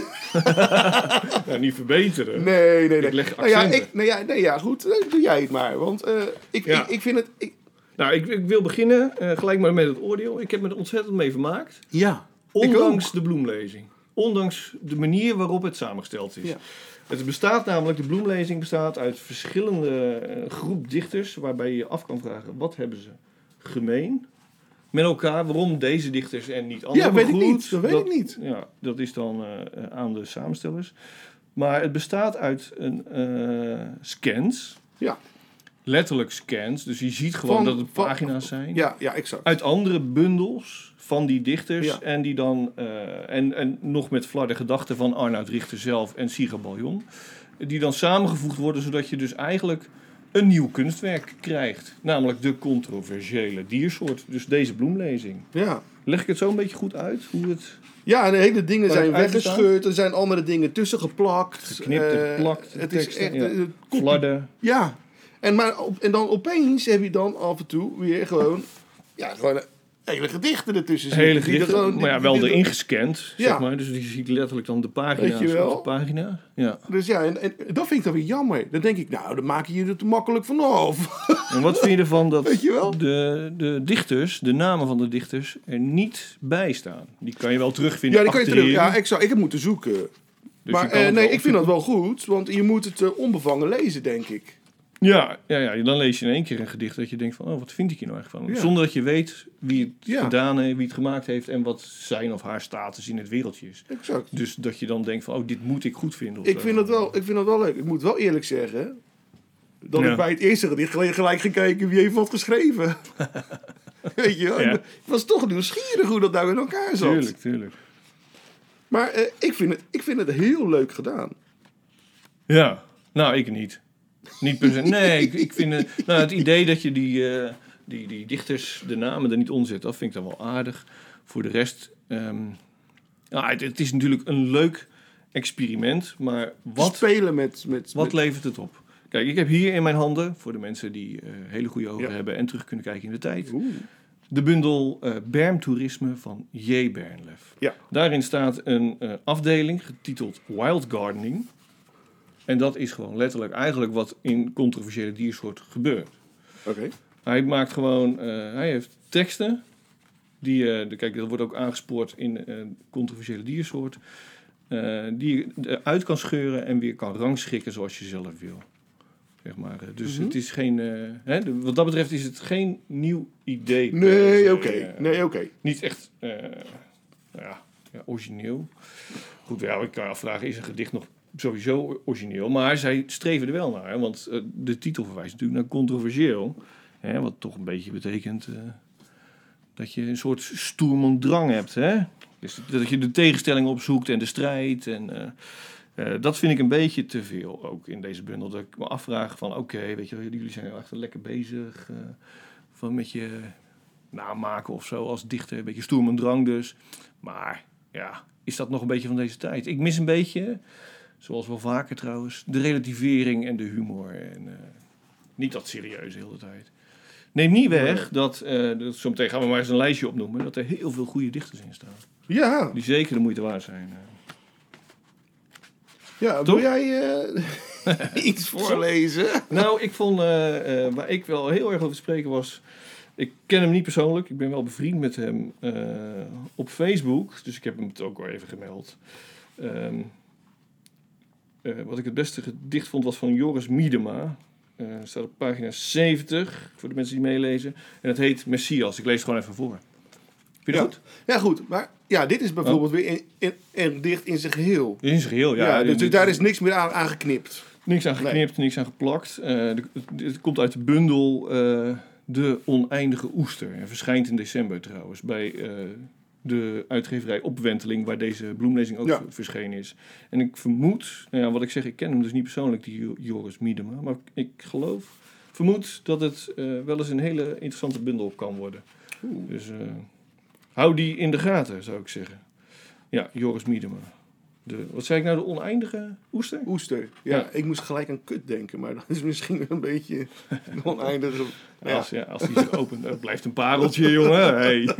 Nou, niet verbeteren. Nee, nee, nee. Ik leg nou ja, ik, nou ja, nee, ja, goed. Doe jij het maar. Want eh, ik, ik, ik vind het... Ik, Nou, ik, ik wil beginnen eh, gelijk maar met het oordeel. Ik heb me er ontzettend mee vermaakt. ja. Ondanks de bloemlezing. Ondanks de manier waarop het samengesteld is. Ja. Het bestaat namelijk, de bloemlezing bestaat uit verschillende eh, groep dichters. Waarbij je je af kan vragen, wat hebben ze gemeen met elkaar? Waarom deze dichters en niet andere? Ja, weet ik niet. Dat weet ik niet. Ja, dat is dan eh, aan de samenstellers. Maar het bestaat uit een scans. Ja. Letterlijk scans. Dus je ziet gewoon Van- dat het van- pagina's zijn Ja, ja, exact. uit andere bundels van die dichters. Ja. En die dan. eh, en, en nog met flarde gedachten van Arnoud Richter zelf en Siga Baljon. Die dan samengevoegd worden, zodat je dus eigenlijk een nieuw kunstwerk krijgt. Namelijk de controversiële diersoort. Dus deze bloemlezing. Ja. Leg ik het zo een beetje goed uit? Hoe het. Ja, en de hele dingen zijn weggescheurd. Er zijn andere dingen tussen geplakt. Geknipt en Eh, geplakt, Het is echt... ja. eh, kopie-. Ja. En, maar op, en dan opeens heb je dan af en toe weer gewoon... Ja, gewoon hele gedichten ertussen zitten. Hele gedichten, gewoon- maar ja, wel er- erin gescand, Ja. zeg maar. Dus die ziet letterlijk dan de pagina's Weet je wel? op de pagina. Ja. Dus ja, en, en dat vind ik dan weer jammer. Dan denk ik, nou, dan maak je je er te makkelijk vanaf. En wat vind je ervan dat Weet je wel? De, de dichters, de namen van de dichters, er niet bij staan? Die kan je wel terugvinden Ja, die kan je terug. Ja, ik, zou, ik heb moeten zoeken. Dus je maar eh, het nee, ik vind dat wel goed. Want je moet het eh, onbevangen lezen, denk ik. Ja, ja, ja, dan lees je in één keer een gedicht dat je denkt van, oh, wat vind ik hier nou eigenlijk van? Ja. Zonder dat je weet wie het Ja. gedaan heeft, wie het gemaakt heeft en wat zijn of haar status in het wereldje is. Exact. Dus dat je dan denkt van, oh, dit moet ik goed vinden. Ik zo. vind, dat wel, ik vind dat wel leuk. Ik moet wel eerlijk zeggen... dat Ja. ik bij het eerste gedicht gelijk, ging kijken wie heeft wat geschreven. Weet je wel? Ik was toch nieuwsgierig hoe dat nou in elkaar zat. Tuurlijk, tuurlijk. Maar eh, ik, vind het, ik vind het heel leuk gedaan. Ja, nou, ik niet. Niet per se. Nee, ik, ik vind het, nou, het idee dat je die, eh, die, die dichters, de namen er niet onder zet, dat vind ik dan wel aardig. Voor de rest, ehm, ja, het, het is natuurlijk een leuk experiment, maar wat, Spelen met... met, wat met- levert het op? Kijk, ik heb hier in mijn handen, voor de mensen die eh, hele goede ogen Ja. hebben en terug kunnen kijken in de tijd, Oeh. de bundel eh Bermtoerisme van J. Bernlef. Ja. Daarin staat een afdeling getiteld Wild Gardening. En dat is gewoon letterlijk eigenlijk wat in controversiële diersoort gebeurt. Oké. Hij maakt gewoon, eh, hij heeft teksten. Die, de, kijk, dat wordt ook aangespoord in eh controversiële diersoort. die je eruit kan scheuren en weer kan rangschikken zoals je zelf wil. Zeg maar. Dus Mhm. het is geen, hè, de- wat dat betreft is het geen nieuw idee. Nee, oké. Nee, oké. niet echt ja, ja, origineel. Goed, ja, ik kan je afvragen, is een gedicht nog sowieso origineel? Maar zij streven er wel naar, want eh, de titel verwijst natuurlijk naar controversieel. Hè, wat toch een beetje betekent eh, dat je een soort stoermandrang hebt. Hè? Dus dat je de tegenstelling opzoekt en de strijd. En, eh, dat vind ik een beetje te veel ook in deze bundel. Dat ik me afvraag van oké, weet je, jullie zijn echt lekker bezig. van met je namaken of zo als dichter. Een beetje stoer en drang dus. Maar ja, is dat nog een beetje van deze tijd? Ik mis een beetje, zoals wel vaker trouwens, de relativering en de humor. En eh, niet dat serieus de hele tijd. Neem niet weg dat, eh dat, zo meteen gaan we maar eens een lijstje opnoemen, dat er heel veel goede dichters in staan. Ja, Die zeker de moeite waard zijn. eh. ja wil jij iets voorlezen? Nou, ik vond, waar ik wel heel erg over te spreken was... Ik ken hem niet persoonlijk. Ik ben wel bevriend met hem op Facebook. Dus ik heb hem het ook wel even gemeld. Ehm, eh, wat ik het beste gedicht vond was van Joris Miedema. Eh staat op pagina 70, voor de mensen die meelezen. En het heet Messias. Ik lees het gewoon even voor. Vind je dat Ja. goed? Ja, goed. Maar ja, dit is bijvoorbeeld weer in, in, een dicht in zijn geheel. In zijn geheel, ja. Ja, dus Dit- daar is niks meer aan, aan geknipt. Niks aan geknipt, niks aan geplakt. Eh, het, het komt uit de bundel De Oneindige Oester. En verschijnt in december trouwens bij de uitgeverij Opwenteling, waar deze bloemlezing ook Ja. verschenen is. En ik vermoed, nou ja, wat ik zeg, ik ken hem dus niet persoonlijk, die Jo- Joris Miedema. Maar ik geloof, vermoed dat het eh, wel eens een hele interessante bundel kan worden. Dus eh, hou die in de gaten, zou ik zeggen. Ja, Joris Miedema. De, wat zei ik nou, de oneindige oester? Oester. Ja, Ja. ik moest gelijk aan kut denken, maar dat is misschien een beetje oneindig. Ja. Als, ja, als die zich opent, blijft een pareltje, jongen. Hey.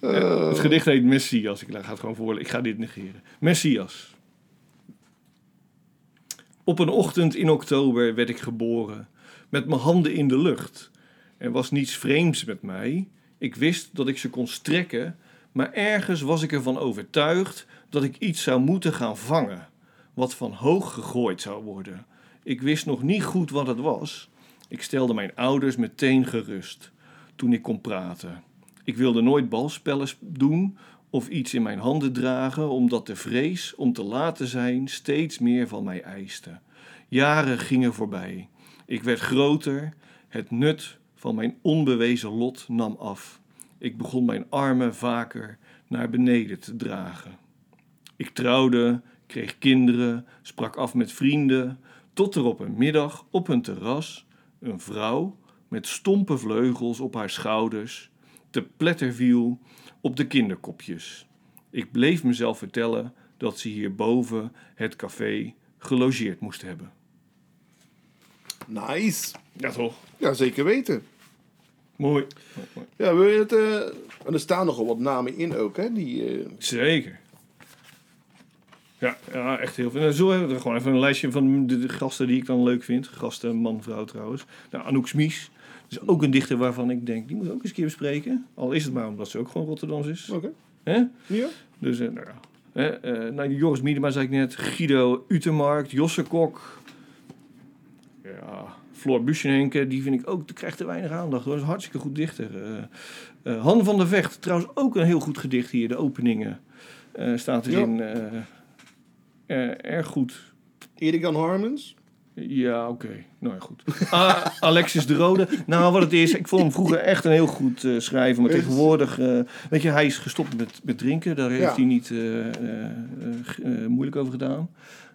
Eh, Het gedicht heet Messias. Ik ga het gewoon voorlezen. Ik ga dit negeren. Messias. Op een ochtend in oktober werd ik geboren, met mijn handen in de lucht. Er was niets vreemds met mij. Ik wist dat ik ze kon strekken, maar ergens was ik ervan overtuigd dat ik iets zou moeten gaan vangen, wat van hoog gegooid zou worden. Ik wist nog niet goed wat het was. Ik stelde mijn ouders meteen gerust toen ik kon praten. Ik wilde nooit balspellen doen of iets in mijn handen dragen, omdat de vrees om te laten zijn steeds meer van mij eiste. Jaren gingen voorbij. Ik werd groter. Het nut van mijn onbewezen lot nam af. Ik begon mijn armen vaker naar beneden te dragen. Ik trouwde, kreeg kinderen, sprak af met vrienden, tot er op een middag op een terras een vrouw met stompe vleugels op haar schouders te pletter viel op de kinderkopjes. Ik bleef mezelf vertellen dat ze hierboven het café gelogeerd moest hebben. nice. Ja, toch? Ja, zeker weten. Mooi. Ja, wil je het... eh, en er staan nogal wat namen in ook, hè? Die, eh, Zeker. Ja, ja, echt heel veel. Nou, Zo hebben we gewoon even een lijstje van de, de gasten die ik dan leuk vind. Gasten, man, vrouw trouwens. Nou, Anouk Smies. Is ook een dichter waarvan ik denk, die moet ik ook eens een keer bespreken. Al is het maar omdat ze ook gewoon Rotterdams is. Oké. Hè? Ja? Dus, eh, nou ja. Hè, eh, nou, Joris Miedema zei ik net. Guido Utermarkt, Josse Kok. Ja, Floor Buschenhenke, die vind ik ook, die krijgt te weinig aandacht hoor. Dat is een hartstikke goed dichter. Eh, Han van der Vecht, trouwens ook een heel goed gedicht hier, de openingen. eh, staat erin. erg goed. Erik Jan Harmens. Ja, oké. Nou ja, goed. Ah, Alexis de Rode. Nou, wat het is, ik vond hem vroeger echt een heel goed eh, schrijver. Maar tegenwoordig, eh, weet je, hij is gestopt met, met drinken. Daar heeft Ja. hij niet eh, moeilijk over gedaan.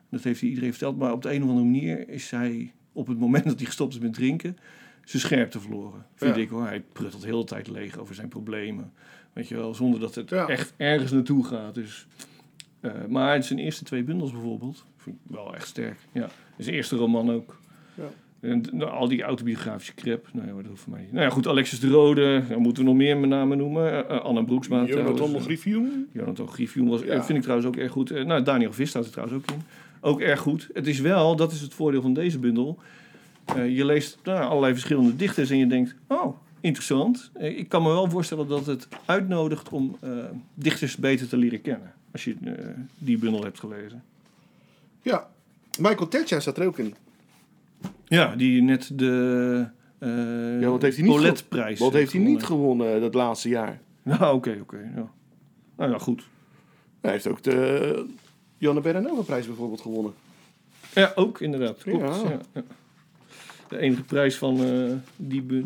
Dat heeft hij iedereen verteld. Maar op de een of andere manier is hij, op het moment dat hij gestopt is met drinken, zijn scherpte verloren. Vind Ja. ik hoor. Hij pruttelt de hele tijd leeg over zijn problemen. Weet je wel, zonder dat het Ja. echt ergens naartoe gaat. Dus, eh, maar zijn eerste twee bundels bijvoorbeeld, vind ik wel echt sterk. Ja. Zijn eerste roman ook. Ja. En nou, al die autobiografische crap. Nou ja, dat hoeft voor mij niet. Nou ja, goed, Alexis de Rode. Dan moeten we nog meer met namen noemen. Eh, eh, Anna Broeksma Jonathan. Griffioen. Jonathan Griffioen was, Ja. vind ik trouwens ook erg goed. Nou, Daniel Vis staat er trouwens ook in. Ook erg goed. Het is wel, dat is het voordeel van deze bundel. Je leest nou, allerlei verschillende dichters en je denkt... Oh, interessant. Ik kan me wel voorstellen dat het uitnodigt om dichters beter te leren kennen. Als je eh, die bundel hebt gelezen. Ja. Michael Tetja staat er ook in. Ja, die net de eh Ja, wat heeft hij niet Wat heeft hij niet gewonnen. gewonnen dat laatste jaar? Nou, oké, oké. ja. Nou ja, goed. Hij heeft ook de Janne Berenova prijs bijvoorbeeld gewonnen. Ja, ook inderdaad. Klopt, Ja. ja. Ja, De enige prijs van, eh, die be-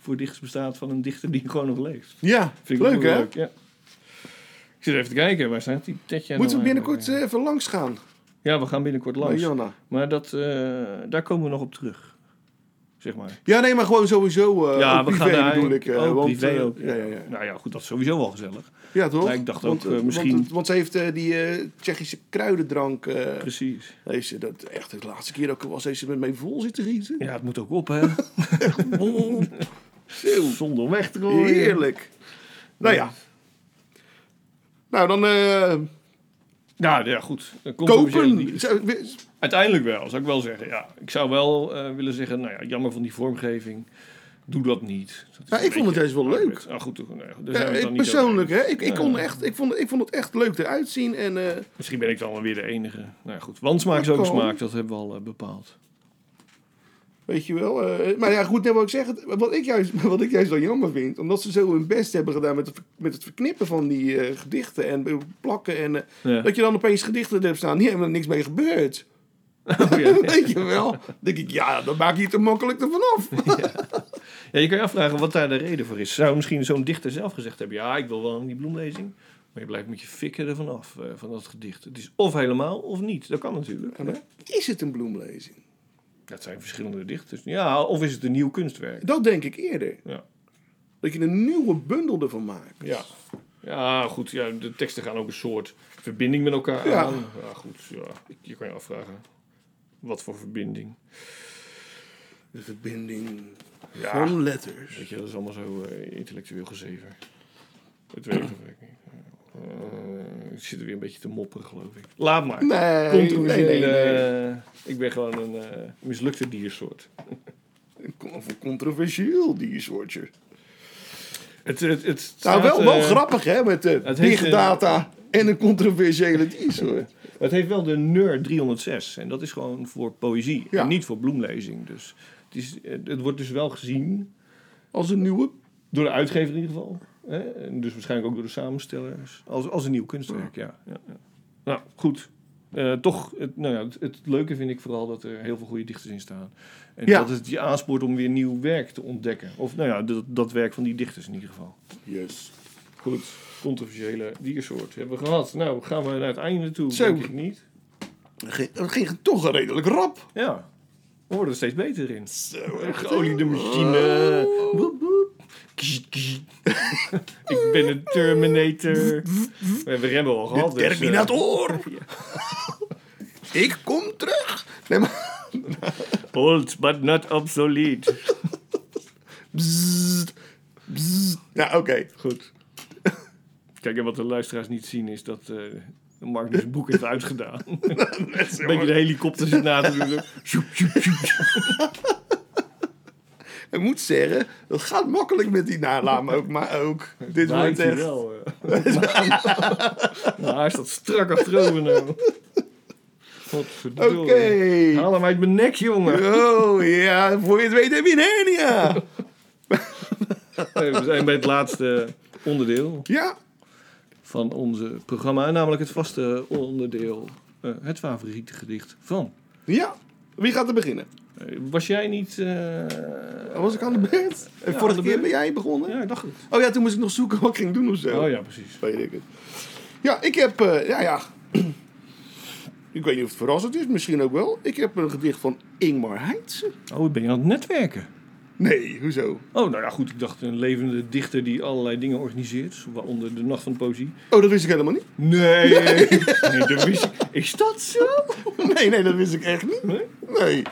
voor dichters bestaat van een dichter die gewoon nog leeft. Ja, Vind ik leuk hè? Leuk, ja. Ik zit even te kijken, waar staat die Tetje Moeten we nou binnenkort eh, even langs gaan Ja, we gaan binnenkort langs. Maar dat, eh, daar komen we nog op terug. Zeg maar. Ja, nee, maar gewoon sowieso. eh ja, we privé gaan daar bedoel ik. ook want, privé ook. Ja, ja, ja. Nou ja, goed, dat is sowieso wel gezellig. ja toch? Maar ik dacht want, ook, misschien- Want, want ze heeft die Tsjechische kruidendrank. Precies. heeft ze dat echt de laatste keer ook was, heeft ze met mij vol zitten gieten. Ja, het moet ook op, hè? Zonder weg te gooien. Heerlijk. Nou ja. Nou, dan eh Ja, ja, goed. Dan komt kopen. Uiteindelijk wel, zou ik wel zeggen. Ja, ik zou wel eh, willen zeggen, nou ja, jammer van die vormgeving. Doe dat niet. Dat is Ja, ik vond het juist wel leuk. Ah, goed, nee, Ja, ik persoonlijk, hè? Ik, kon echt, ik, vond, ik vond het echt leuk eruit zien. En eh, Misschien ben ik dan wel weer de enige. Nou ja, goed. Wansmaak is Dat ook smaak, dat hebben we al bepaald. Weet je wel. eh, maar ja, goed, net wat ik zeg. het- Wat ik, juist, wat ik juist wel jammer vind. Omdat ze zo hun best hebben gedaan met het, met het verknippen van die eh, gedichten. En eh, plakken. En Ja. dat je dan opeens gedichten hebt staan. Die hebben er niks mee gebeurd. Oh, ja. weet je wel. Dan denk ik, ja, dan maak je het er makkelijk ervan af. ja, je kan je afvragen wat daar de reden voor is. Zou misschien zo'n dichter zelf gezegd hebben, ja, ik wil wel aan die bloemlezing. Maar je blijft met je fikken ervan af, van dat gedicht. Het is of helemaal of niet. Dat kan natuurlijk. Dan is het een bloemlezing? Dat zijn verschillende dichters. Ja, of is het een nieuw kunstwerk? Dat denk ik eerder. Ja. Dat je een nieuwe bundel ervan maakt. Ja. Ja, goed. Ja, de teksten gaan ook een soort verbinding met elkaar Ja. aan. Ja, goed. Ja. Je kan je afvragen. Wat voor verbinding? De verbinding Ja. van letters. Weet je, dat is allemaal zo eh, intellectueel gezever. Het werkt of niet. Eh, ik zit er weer een beetje te mopperen, geloof ik. Laat maar. Nee, nee, nee, nee. eh, Ik ben gewoon een eh, mislukte diersoort. Of een controversieel diersoortje. Het, het, het Nou, wel, wel grappig hè, met de big data en een controversiële diersoort. Het heeft wel de NER 306 en dat is gewoon voor poëzie Ja. en niet voor bloemlezing. Dus het, is, het wordt dus wel gezien Als een nieuwe. door de uitgever in ieder geval. Dus waarschijnlijk ook door de samenstellers. Als, als een nieuw kunstwerk, ja. ja, ja. Nou, goed. Eh, toch, het, nou ja, het, het leuke vind ik vooral dat er heel veel goede dichters in staan. En Ja. dat het je aanspoort om weer nieuw werk te ontdekken. Of nou ja, dat, dat werk van die dichters in ieder geval. Yes. Goed, controversiële diersoort hebben we gehad. Nou, gaan we naar het einde toe, Zo. denk ik niet. Dat ging, toch redelijk rap. Ja, we worden er steeds beter in. Zo, Geoliede machine. Ksh. ik ben een Terminator. We hebben remmen al gehad. dus, eh, Terminator! Ik kom terug! Nee, maar... old but not obsolete. Bzzzt, bzzzt. Ja, oké. Goed. Kijk, en wat de luisteraars niet zien is dat eh Mark dus zijn boek heeft uitgedaan. een beetje de helikopter zit na te doen. Ik moet zeggen, dat gaat makkelijk met die naam ook, maar ook. Dit wordt echt... wel. eh. nou, hij staat strak achterover nou. Godverdomme. Oké. Haal hem uit mijn nek, jongen. Oh ja, voor je het weet heb je een hernia. We zijn bij het laatste onderdeel Ja, van onze programma. Namelijk het vaste onderdeel. eh, het favoriete gedicht van. ja. Wie gaat er beginnen? Was jij niet... eh, Was ik aan de beurt? Ja, vorige keer ben jij begonnen? Ja, ik dacht het. Oh ja, toen moest ik nog zoeken wat ik ging doen of zo. Oh ja, precies. Weet ik het. Ja, ik heb... eh, ja, ja. ik weet niet of het verrassend is, misschien ook wel. Ik heb een gedicht van Ingmar Heitse. Oh, ben je aan het netwerken? Nee, hoezo? Oh, nou ja, goed. Ik dacht een levende dichter die allerlei dingen organiseert. Waaronder de Nacht van de Poëzie. Oh, dat wist ik helemaal niet. Nee, nee dat wist ik. Is dat zo? Nee, nee, dat wist ik echt niet. Nee? Nee.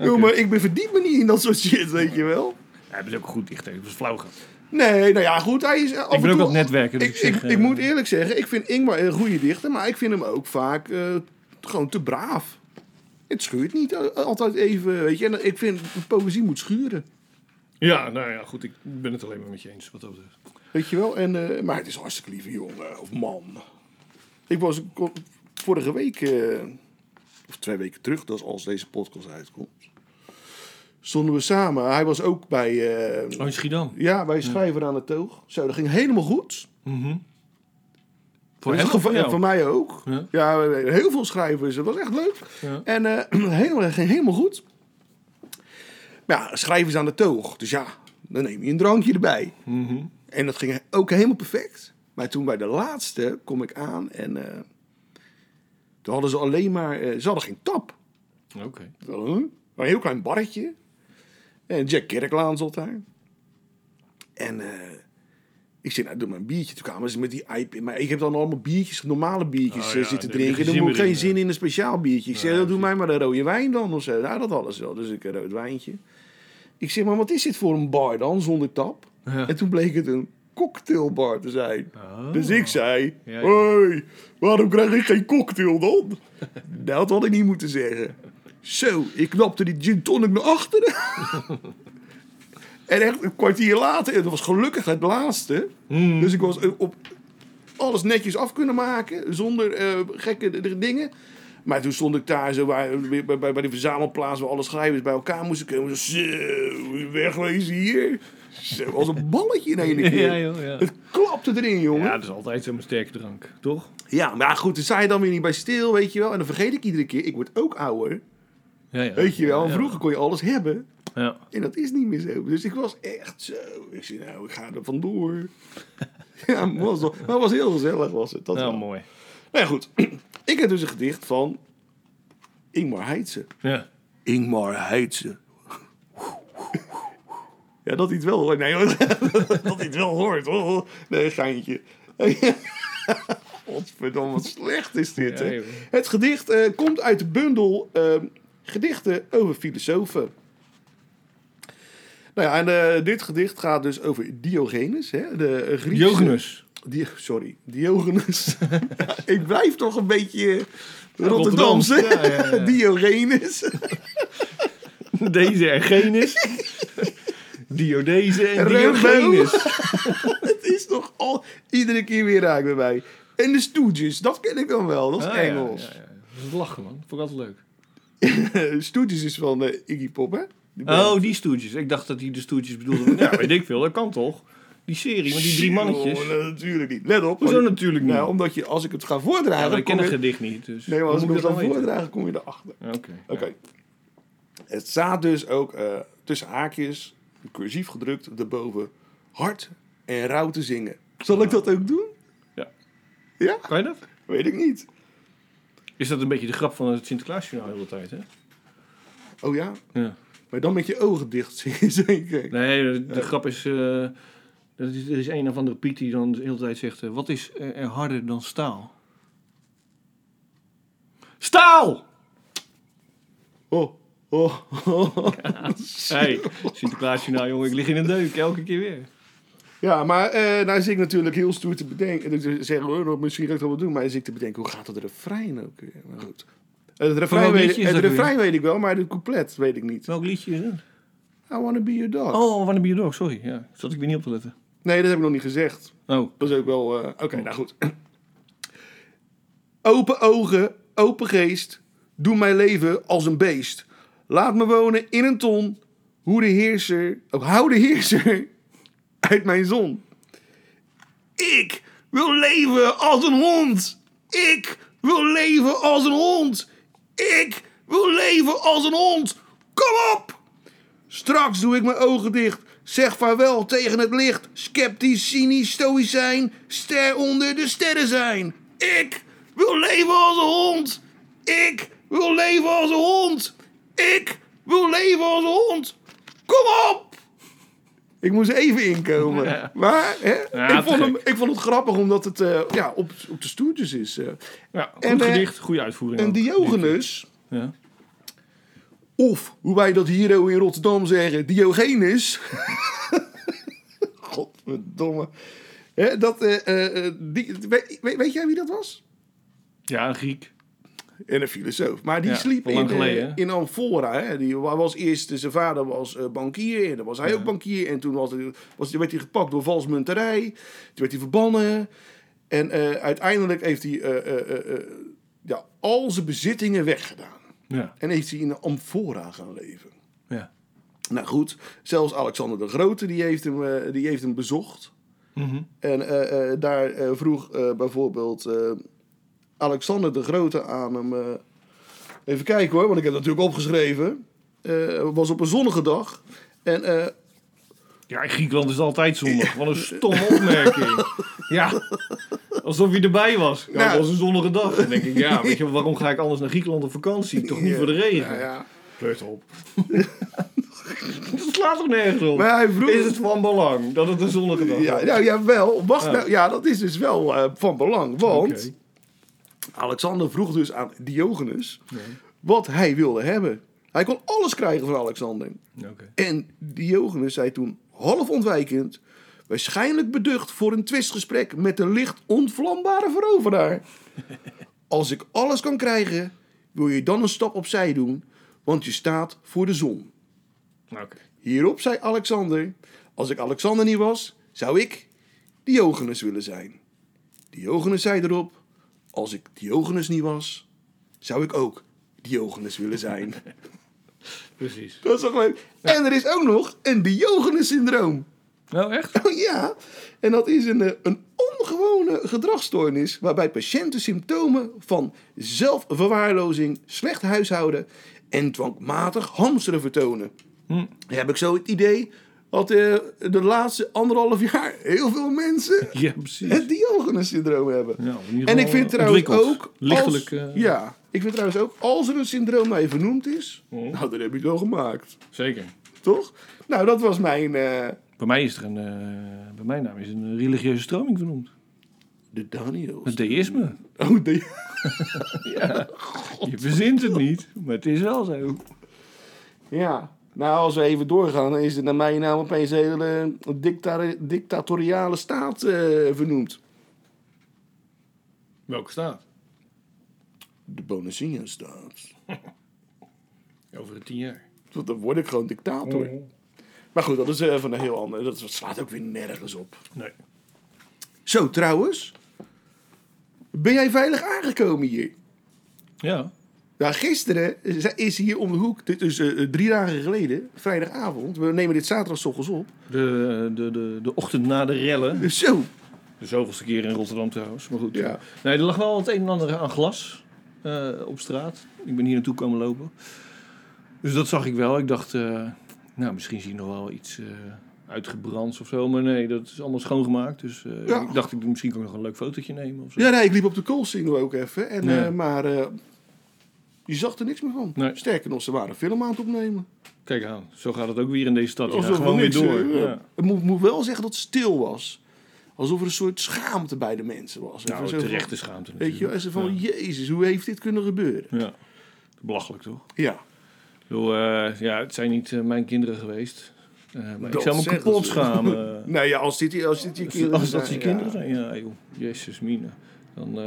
Joh, maar ik ben verdiep me niet in dat soort shit, weet je wel. Hij is ook een goed dichter. Dat was flauw gehad. Nee, nou ja, goed, hij is af Ik en ben ook het netwerken. Dus Ik, ik, zeg, ik, eh, ik moet eerlijk zeggen, ik vind Ingmar een goede dichter, maar ik vind hem ook vaak eh, gewoon te braaf. Het schuurt niet al- altijd even, weet je. En ik vind, poëzie moet schuren, Ja, nou ja, goed. Ik ben het alleen maar met je eens wat dat betreft. weet je wel. En, eh, maar het is een hartstikke lieve jongen, of man. Ik was ik vorige week, eh, of twee weken terug, dat is als deze podcast uitkomt, stonden we samen. Hij was ook bij, eh, Oh, in Schiedam. ja, bij Schrijver aan de Toog. Zo, dat ging helemaal goed. Voor Dus hem voor ja, voor mij ook. Ja. Ja, heel veel schrijvers. Dat was echt leuk. Ja. En eh helemaal, ging helemaal goed. Maar ja, schrijvers aan de toog. Dus ja, dan neem je een drankje erbij. Mhm. En dat ging ook helemaal perfect. Maar toen bij de laatste kom ik aan en eh, toen hadden ze alleen maar... ze hadden geen tap. Oké. Een heel klein barretje. En Jack Kerklaan zat daar. En eh, ik zei, nou, doe maar een biertje. Toen kwamen ze met die iPad. Maar ik heb dan allemaal biertjes, normale biertjes Oh eh, ja, zitten drinken. Dan moet ik geen zin in een speciaal biertje. Ik zei, Ja, "Dan doe mij maar een rode wijn dan of zo. Nou, dat ze wel. Dus ik een rood wijntje. Ik zeg, maar wat is dit voor een bar dan, zonder tap? Ja. En toen bleek het een cocktailbar te zijn. Oh. Dus ik zei, Ja, ja. hoi, waarom krijg ik geen cocktail dan? dat had ik niet moeten zeggen. Zo, ik knapte die gin tonic naar achteren. en echt een kwartier later, en dat was gelukkig het laatste. Hmm. Dus ik was eh, op alles netjes af kunnen maken, zonder eh, gekke dingen. Maar toen stond ik daar zo bij, bij, bij, bij de verzamelplaats waar alle schrijvers bij elkaar moesten komen. Zo, wegwezen hier. Zo, als een balletje in één keer. Ja, joh, ja. Het klapte erin, jongen. Ja, dat is altijd zo'n sterke drank, toch? Ja, maar goed, dan sta je dan weer niet bij stil, weet je wel. En dan vergeet ik iedere keer, ik word ook ouder. Ja, ja. Weet je wel, vroeger kon je alles hebben. Ja. En dat is niet meer zo. Dus ik was echt zo. Ik zei, nou, ik ga er vandoor. ja, maar was, wel- maar het was heel gezellig, was het. Dat wel. mooi. Nou ja, goed. ik heb dus een gedicht van Ingmar Heitse. Ja. Ingmar Heitse. ja, dat het wel hoort. Nee, hoor. dat het wel hoort. hoor. Nee, geintje. Godverdomme, wat slecht is dit. Ja. Het gedicht eh, komt uit de bundel eh, Gedichten over filosofen. Nou ja, en eh, dit gedicht gaat dus over Diogenes, hè, de Griekse... Diogenes. Di- sorry, Diogenes. ik blijf toch een beetje Rotterdams. Rotterdamse. Ja, ja, ja. Diogenes. Deze Ergenis. Diodese en. Diogenes. Het is toch al iedere keer weer raak bij mij. En de Stooges, dat ken ik dan wel. Dat is Ah, ja, Engels. ja, ja. Dat is lachen, man. Vond ik altijd leuk. Stooges is van eh, Iggy Pop, hè? Die. Oh, die stoetjes. Ik dacht dat hij de stoetjes bedoelde. Ja, weet ik veel. Dat kan toch? Die serie met die drie mannetjes. Oh, natuurlijk niet. Let op. Hoezo want- natuurlijk niet? Nou, omdat je, als ik het ga voordragen... Ja, maar ik ken het je- gedicht niet. Dus Nee, maar als ik het ga voordragen, kom je erachter. Oké. Oké. Het staat dus ook eh, tussen haakjes, cursief gedrukt, erboven, hard en rauw te zingen. Zal ik dat ook doen? Ja. Ja? Kan je dat? Weet ik niet. Is dat een beetje de grap van het Sinterklaasjournaal de hele tijd, hè? Oh ja? Ja. Maar dan met je ogen dicht zeker. Nee, de, de grap is... dat is, er is een of andere Piet die dan de hele tijd zegt... eh, wat is er er harder dan staal? Staal! Oh, oh, oh. Hey, Sinterklaasjournaal, jongen. Ik lig in een deuk elke keer weer. Ja, maar eh nou zit ik natuurlijk heel stoer te bedenken. En dan zeggen we, oh, misschien ga ik dat wel doen. Maar dan zit ik te bedenken, hoe gaat het refrein ook weer? Maar goed. Eh, Het refrein, weet, het dat refrein weet ik wel, maar het couplet weet ik niet. Welk liedje is het? I wanna be your dog. Oh, Wanna Be Your Dog, sorry. Ja, zat ik weer niet op te letten. Nee, dat heb ik nog niet gezegd. Oh, Dat is ook wel... eh, Oké, nou goed. Open ogen, open geest. Doe mijn leven als een beest. Laat me wonen in een ton. Hoe de heerser... Oh, hou de heerser uit mijn zon. Ik wil leven als een hond. Ik wil leven als een hond. Ik wil leven als een hond. Kom op! Straks doe ik mijn ogen dicht. Zeg vaarwel tegen het licht. Sceptisch, cynisch, stoïcijn. Ster onder de sterren zijn. Ik wil leven als een hond. Ik wil leven als een hond. Ik wil leven als een hond. Kom op! Ik moest even inkomen. Ja. Maar hè, Ja, ik, vond hem, ik vond het grappig omdat het eh, ja, op, op de stoeltjes is. eh. ja, goed En, eh, gedicht, goede uitvoering. En ook. Diogenes, Ja. of hoe wij dat hier in Rotterdam zeggen, Diogenes. Godverdomme. Hè, dat, die, weet, weet- weet jij wie dat was? ja, een Griek. En een filosoof. Maar die Ja, sliep in, eh, geleden, in Amphora. Hè. Die was eerst, zijn vader was eh, bankier. En dan was hij ook bankier. En toen was, was, werd hij gepakt door valsmunterij. Toen werd hij verbannen. En eh, uiteindelijk heeft hij eh, eh, eh, eh, ja, al zijn bezittingen weggedaan. Ja. En heeft hij in Amphora gaan leven. ja. Nou goed, zelfs Alexander de Grote die heeft hem, eh, die heeft hem bezocht. Mhm. En eh, eh, daar eh, vroeg eh, bijvoorbeeld eh, Alexander de Grote aan hem... eh, even kijken hoor, want ik heb het natuurlijk opgeschreven. Eh, Het was op een zonnige dag. En eh, Ja, in Griekenland is het altijd zonnig. Wat een stomme opmerking. Ja, alsof je erbij was. Ja, Nou. het was een zonnige dag. Dan denk ik, ja, weet je, waarom ga ik anders naar Griekenland op vakantie? Toch niet voor de regen? Ja, ja. Pleurt op. dat slaat toch nergens op? Maar hij vroeg... Is het van belang dat het een zonnige dag Ja, was? nou, ja, wel. Wacht, Ja. nou, ja, dat is dus wel eh, van belang. Want. Alexander vroeg dus aan Diogenes wat hij wilde hebben. Hij kon alles krijgen van Alexander. En Diogenes zei toen, half ontwijkend, waarschijnlijk beducht voor een twistgesprek met een licht onvlambare veroveraar. Als ik alles kan krijgen, wil je dan een stap opzij doen, want je staat voor de zon. Hierop zei Alexander, als ik Alexander niet was, zou ik Diogenes willen zijn. Diogenes zei erop, als ik Diogenes niet was, zou ik ook Diogenes willen zijn. Precies. Dat is toch leuk? En er is ook nog een Diogenes-syndroom. Nou, echt? Oh ja, en dat is een, eh, een ongewone gedragsstoornis waarbij patiënten symptomen van zelfverwaarlozing, slecht huishouden en dwangmatig hamsteren vertonen. Hm. Heb ik zo het idee dat eh, de laatste anderhalf jaar heel veel mensen Ja, precies. het Diogenes-syndroom hebben. Ja, En ik vind trouwens ontwikkeld. ook... Lichtelijk. als- eh, ja, ik vind trouwens ook, als er een syndroom je vernoemd is, Oh. nou, dan heb je het wel gemaakt. Zeker. Toch? Nou, dat was mijn... eh, Bij mij is er een, eh, bij mijn naam is een religieuze stroming vernoemd. de Daniels. Het deïsme. Oh, de... Je verzint het niet, maar het is wel zo. Ja. Nou, als we even doorgaan, dan is het naar mijn naam opeens een hele dicta dictatoriale staat eh, vernoemd. Welke staat? De Bonacinha-staat. Over tien jaar. Want dan word ik gewoon dictator. Maar goed, dat is even een heel ander. Dat slaat ook weer nergens op. Nee. Zo, trouwens. Ben jij veilig aangekomen hier? Ja. Nou, gisteren is hier om de hoek, dit is eh, drie dagen geleden, vrijdagavond. We nemen dit zaterdag op. De, de, de, de ochtend na de rellen. Zo. De zoveelste keer in Rotterdam trouwens. Maar goed. Ja. Nee, er lag wel het een en ander aan glas eh, op straat. Ik ben hier naartoe komen lopen. Dus dat zag ik wel. Ik dacht, eh, nou, misschien zie je nog wel iets uitgebrand of zo. Maar nee, dat is allemaal schoongemaakt. Dus Ja. ik dacht, ik, misschien kan ik nog een leuk fotootje nemen of zo. Ja, nee, ik liep op de koolsingel ook even. En, Ja. maar je zag er niks meer van. Nee. Sterker nog, ze waren film aan het opnemen. Kijk aan, zo gaat het ook weer in deze stad. Ja, gewoon weer door. Ja. Het moet, moet wel zeggen dat het stil was. Alsof er een soort schaamte bij de mensen was. Even Nou, zo van- terechte schaamte Weet je, natuurlijk. ze van, jezus, hoe heeft dit kunnen gebeuren? ja. Belachelijk toch? Ja. Bedoel, eh, ja, het zijn niet eh, mijn kinderen geweest. Eh, maar ik zou me kapot schamen. Nou ja, als dit, als dit je kinderen Als dat je zijn, kinderen ja. zijn, ja joh. Jezus mine. Dan,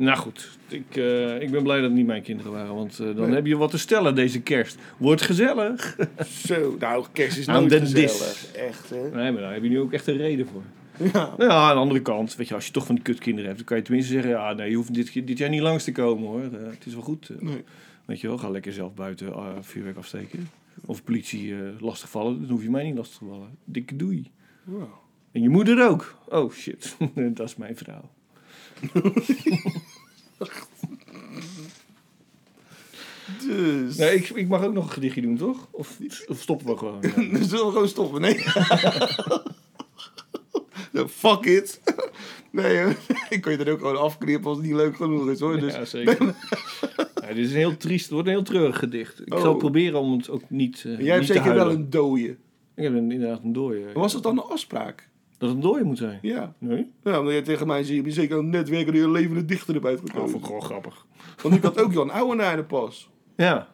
Nou goed, ik, eh, ik ben blij dat het niet mijn kinderen waren. Want eh, dan Nee. heb je wat te stellen deze kerst. Wordt gezellig. Zo, nou, kerst is nooit den gezellig. dis. Echt, hè? Nee, maar daar heb je nu ook echt een reden voor. Ja. Nou ja, aan de andere kant, weet je, als je toch van die kutkinderen hebt, dan kan je tenminste zeggen, ja, nee, je hoeft dit, dit jaar niet langs te komen hoor. Eh, het is wel goed. Nee. Weet je wel, ga lekker zelf buiten eh, vuurwerk afsteken. Of politie lastigvallen, dan hoef je mij niet lastig te vallen. Dikke doei. Wow. En je moeder ook. Oh shit, dat is mijn vrouw. Dus. Nee, ik, ik mag ook nog een gedichtje doen, toch? Of, of stoppen we gewoon? Ja. Zullen we gewoon stoppen. Nee. Fuck it. Nee, hè. ik kan je dan ook gewoon afknippen als het niet leuk genoeg is hoor. Dus, Ja, zeker. Ja, dit is een heel triest, het wordt een heel treurig gedicht. Ik Oh. zal proberen om het ook niet, eh jij hebt niet zeker wel een dooie. Ik heb een, inderdaad een dooie. Was dat dan een afspraak? Dat het een dooie moet zijn? Ja. Nee? Ja, omdat jij tegen mij zei, je zeker een netwerk en een levende dichter erbij Oh, uitgekomen. vond ik gewoon grappig. Want ik had ook Jan Ouwenaar pas. Ja.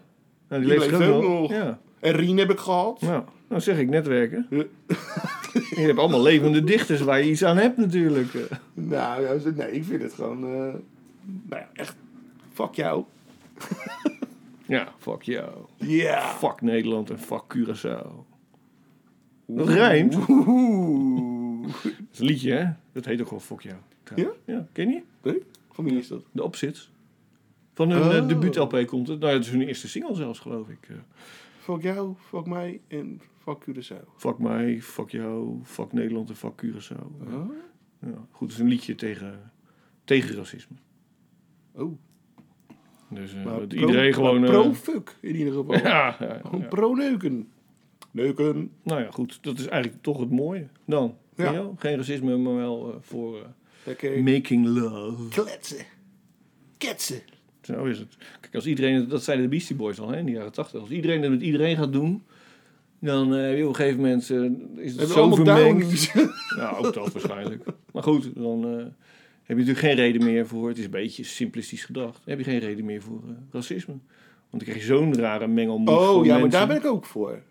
Nou, die, Die leeft leeft ook ook nog. nog. Ja. En Rien heb ik gehad. Nou, nou zeg ik netwerken. Ja. je hebt allemaal levende dichters waar je iets aan hebt natuurlijk. Nou, ja, nee, ik vind het gewoon... eh, nou ja, echt... Fuck jou. Ja, fuck jou. Ja. Fuck Nederland en fuck Curaçao. Dat rijmt. Oeh. Dat is een liedje, hè? Dat heet ook gewoon fuck jou. trouwens. Ja, ken je? Nee? Van wie is dat? De Opzits. Van hun eh, Oh. debuut-LP komt het. Nou, het is hun eerste single zelfs, geloof ik. Eh, Fuck jou, fuck mij en fuck Curaçao. fuck mij, fuck jou, fuck Nederland en fuck Curaçao. Oh. Ja, goed, het is een liedje tegen, tegen racisme. Oh. Dus eh, dat pro- iedereen gewoon... Pro-fuck in ieder geval. ja, ja, Gewoon ja. pro-neuken. Neuken. Nou ja, goed. Dat is eigenlijk toch het mooie dan. Ja. Geen racisme, maar wel eh, voor making love. kletsen. Ketsen. Zo is het. Kijk, als iedereen... Dat zeiden de Beastie Boys al hè, in de jaren tachtig. Als iedereen het met iedereen gaat doen... Dan eh, op een gegeven moment eh, is het zo vermengd. Nou, ook dat waarschijnlijk. Maar goed, dan eh, heb je natuurlijk geen reden meer voor... Het is een beetje simplistisch gedacht. Dan heb je geen reden meer voor racisme. Want dan krijg je zo'n rare mengelmoes Oh ja, maar daar ben ik ook voor.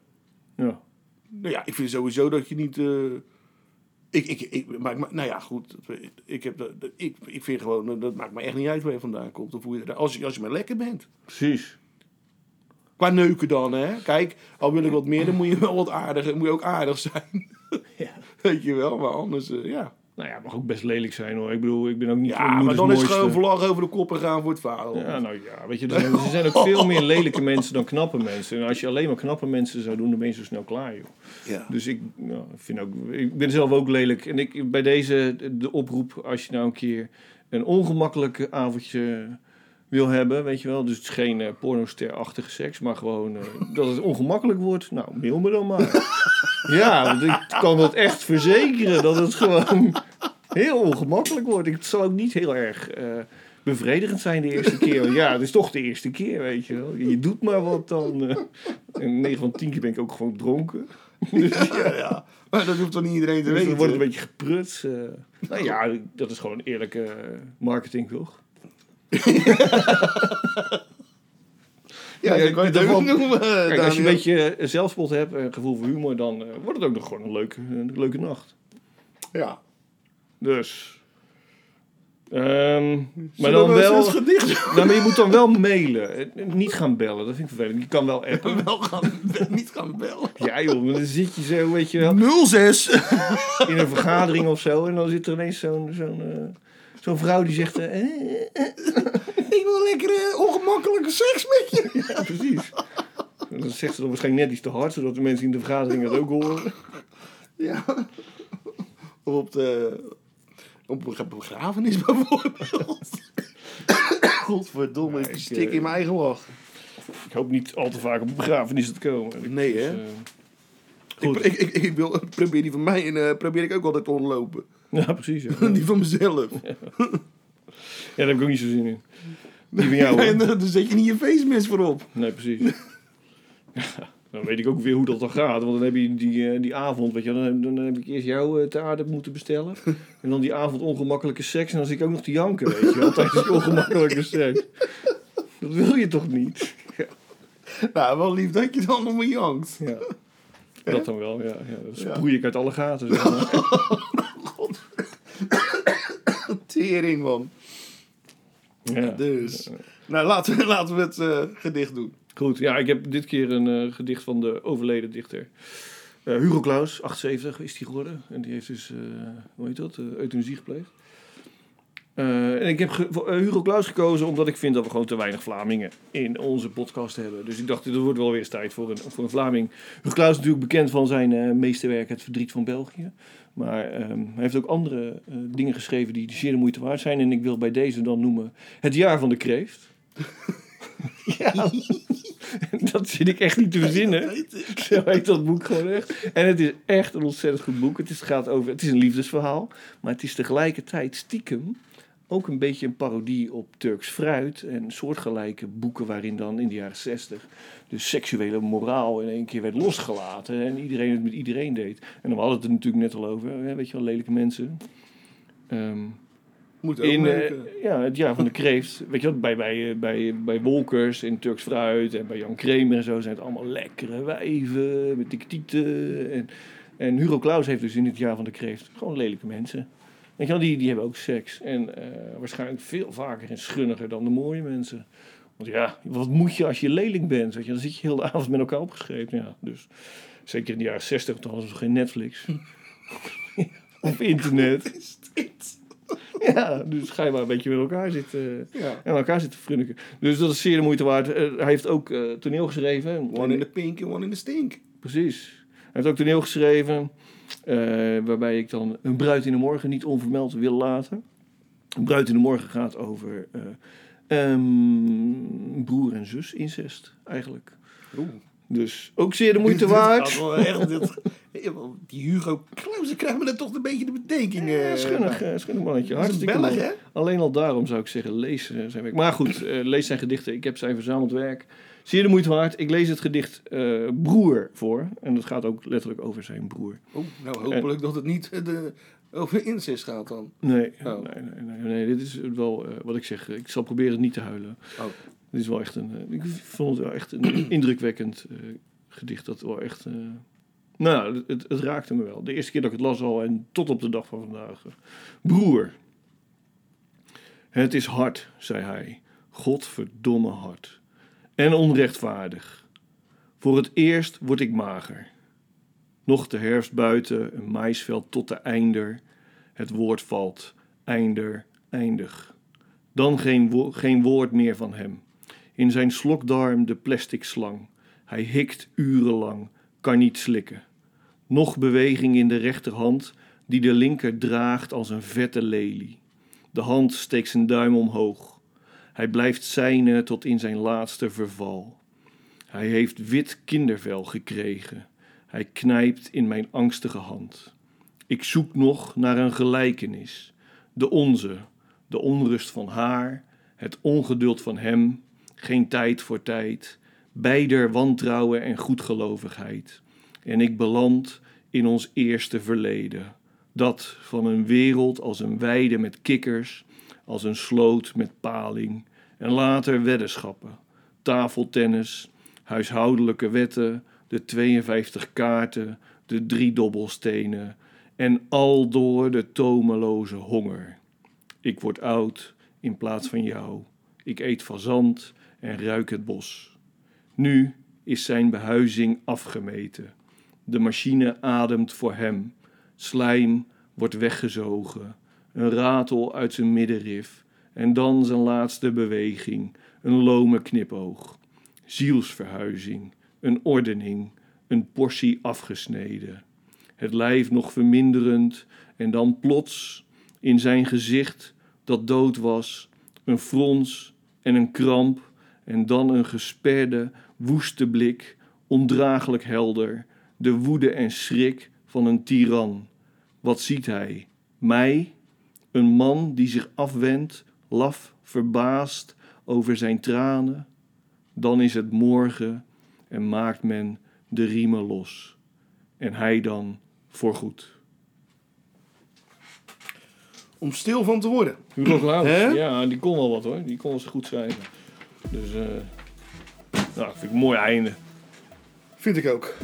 Ja. Nou ja, ik vind sowieso dat je niet. Ik, ik, ik, maar, nou ja, goed. Ik, heb, ik, ik vind gewoon, dat maakt me echt niet uit waar je vandaan komt. Of hoe je, als, je, als je maar lekker bent. Precies. Qua neuken dan, hè. Kijk, al wil ik wat meer, dan moet je wel wat aardig, moet je ook aardig zijn. Ja. Weet je wel, maar anders, eh, ja. Nou ja, het mag ook best lelijk zijn hoor. Ik bedoel, ik ben ook niet Ja, maar dan is het gewoon vlag over de koppen gaan voor het vader. Ja, nou ja, weet je, er zijn, er zijn ook veel meer lelijke mensen dan knappe mensen. En als je alleen maar knappe mensen zou doen, dan ben je zo snel klaar, joh. Ja. Dus ik, nou, vind ook, ik ben zelf ook lelijk. En ik, bij deze, de oproep, als je nou een keer een ongemakkelijk avondje wil hebben, weet je wel. Dus het is geen eh, pornoster-achtige seks, maar gewoon eh, dat het ongemakkelijk wordt. Nou, mail me dan maar. ja, want ik kan dat echt verzekeren, dat het gewoon heel ongemakkelijk wordt. Het zal ook niet heel erg... eh, bevredigend zijn de eerste keer. Ja, het is toch de eerste keer, weet je wel. Je doet maar wat dan. eh. En 9 van 10 keer ben ik ook gewoon dronken. ja, ja. Maar dat hoeft toch niet iedereen te Dus weten. dan wordt het een beetje gepruts. eh. nou ja, dat is gewoon eerlijke marketing, toch? Ja, Ja, dat kan je ook noemen, Kijk, als je een beetje eh, zelfspot hebt en gevoel voor humor, dan eh, wordt het ook nog gewoon een leuke, een leuke nacht. Ja. Dus. Ehm, maar dan we wel. gedicht Nou, maar je moet dan wel mailen. Eh, Niet gaan bellen, dat vind ik vervelend. Je kan wel appen. wel gaan, niet gaan bellen? Ja joh, maar dan zit je zo, weet je wel, 06. in een vergadering of zo. En dan zit er ineens zo'n zo'n eh, zo'n vrouw die zegt... eh, eh, eh, Ik wil lekker eh, ongemakkelijke seks met je. ja, precies. Dan zegt ze dan waarschijnlijk net iets te hard, zodat de mensen in de vergadering dat ook horen. Ja. Of op de... Op een begrafenis bijvoorbeeld. Godverdomme, ik ik, stik eh, in mijn eigen lach. Ik hoop niet al te vaak op begrafenissen te komen. Nee, hè? Dus, eh, Ik, goed. ik, ik, ik wil, probeer die van mij en eh, probeer ik ook altijd te ontlopen. ja, precies. Ja. Die van mezelf. Ja, daar heb ik ook niet zo zin in. Die van jou, dan zet je niet je face mist voorop. Nee, precies. Ja, dan weet ik ook weer hoe dat dan gaat. Want dan heb je die, eh, die avond, weet je, dan, dan heb ik eerst jou eh, te aarde moeten bestellen. En dan die avond ongemakkelijke seks. En dan zit ik ook nog te janken, weet je. Tijdens die ongemakkelijke seks. Dat wil je toch niet? Nou, wel lief dat je dan om me jankt. Ja. Dat dan wel, ja. ja. Dat sproei ik uit alle gaten. Zeg maar. Tering, man. Ja. Dus. Nou, laten we, laten we het eh, gedicht doen. Goed, ja, ik heb dit keer een eh, gedicht van de overleden dichter. Eh, Hugo Claus, 78 is die geworden. En die heeft dus, hoe heet dat, euthanasie gepleegd. Eh, en ik heb eh, Hugo Claus gekozen omdat ik vind dat we gewoon te weinig Vlamingen in onze podcast hebben. Dus ik dacht, dit wordt wel weer eens tijd voor een, voor een Vlaming. Hugo Claus is natuurlijk bekend van zijn eh meesterwerk Het Verdriet van België. Maar ehm, hij heeft ook andere dingen geschreven die zeer de moeite waard zijn. En ik wil bij deze dan noemen Het Jaar van de Kreeft. ja, dat zit ik echt niet te verzinnen. Zo heet dat boek gewoon echt. En het is echt een ontzettend goed boek. Het, is, gaat over, het is een liefdesverhaal. Maar het is tegelijkertijd stiekem ook een beetje een parodie op Turks fruit. En soortgelijke boeken waarin dan in de jaren zestig... de seksuele moraal in één keer werd losgelaten. En iedereen het met iedereen deed. En dan hadden we het er natuurlijk net al over. hè, Weet je wel, lelijke mensen. Ehm, Moet ook in eh, ja, het jaar van de kreeft. Weet je wat, bij, bij, eh, bij, bij Wolkers in Turks Fruit en bij Jan Kramer en zo zijn het allemaal lekkere wijven met dikke tieten. En, en Hugo Claus heeft dus in het jaar van de kreeft gewoon lelijke mensen. Weet je wel, die, die hebben ook seks. En eh, waarschijnlijk veel vaker en schunniger dan de mooie mensen. Want ja, wat moet je als je lelijk bent? Weet je? Dan zit je heel de avond met elkaar opgeschreven. Ja, dus zeker in de jaren 60, toen hadden ze geen Netflix. of internet. Ja, dus ga je maar een beetje met elkaar zitten. Ja. En elkaar zitten frunniken. Dus dat is zeer de moeite waard. Eh, hij heeft ook eh, toneel geschreven. One in the pink en one in the stink. Precies. Hij heeft ook toneel geschreven. Eh, waarbij ik dan een bruid in de morgen niet onvermeld wil laten. Een bruid in de morgen gaat over eh, ehm, broer en zus incest eigenlijk. Oeh. Dus ook zeer de moeite waard. echt, dit- die Hugo Claus, krijgt me dan toch een beetje de bedenking. Ja, eh, schunnig, schunnig mannetje. Hartstikke Belg, mooi. hè? Alleen al daarom zou ik zeggen, lees zijn werk. Maar goed, lees zijn gedichten. Ik heb zijn verzameld werk. Zeer de moeite waard. Ik lees het gedicht eh, Broer voor. En dat gaat ook letterlijk over zijn broer. Oh, nou, hopelijk dat het niet de, over incest gaat dan. Nee, Oh. nee, nee, nee, nee, dit is wel eh, wat ik zeg. Ik zal proberen het niet te huilen. Oh. Dit is wel echt een. eh, ik vond het wel echt een indrukwekkend gedicht. Dat wel echt. nou, het, het, het raakte me wel. De eerste keer dat ik het las al en tot op de dag van vandaag. Broer. Het is hard, zei hij. Godverdomme hard. En onrechtvaardig. Voor het eerst word ik mager. Nog de herfst buiten, een maisveld tot de einder. Het woord valt, einder, eindig. Dan geen, geen woord meer van hem. In zijn slokdarm de plastic slang. Hij hikt urenlang, kan niet slikken. Nog beweging in de rechterhand, die de linker draagt als een vette lelie. De hand steekt zijn duim omhoog. Hij blijft zijnen tot in zijn laatste verval. Hij heeft wit kindervel gekregen. Hij knijpt in mijn angstige hand. Ik zoek nog naar een gelijkenis. De onze, de onrust van haar, het ongeduld van hem, geen tijd voor tijd, beider wantrouwen en goedgelovigheid. En ik beland in ons eerste verleden. Dat van een wereld als een weide met kikkers, als een sloot met paling, en later weddenschappen. tafeltennis, huishoudelijke wetten, de 52 kaarten, de drie dobbelstenen en al door de tomeloze honger. Ik word oud in plaats van jou. Ik eet fazant en ruik het bos. Nu is zijn behuizing afgemeten. De machine ademt voor hem. Slijm wordt weggezogen. Een ratel uit zijn middenrif. En dan zijn laatste beweging. Een lome knipoog. Zielsverhuizing. Een ordening. Een portie afgesneden. Het lijf nog verminderend. En dan plots in zijn gezicht dat dood was. Een frons en een kramp. En dan een gesperde, woeste blik. Ondraaglijk helder de woede en schrik van een tiran. Wat ziet hij? Mij? Een man die zich afwendt, laf, verbaasd over zijn tranen? Dan is het morgen en maakt men de riemen los. En hij dan voorgoed. Om stil van te worden. Hugo Claus, ja, die kon wel wat hoor. Die kon eens goed schrijven. Dus, eh nou, vind ik een mooi einde. Vind ik ook.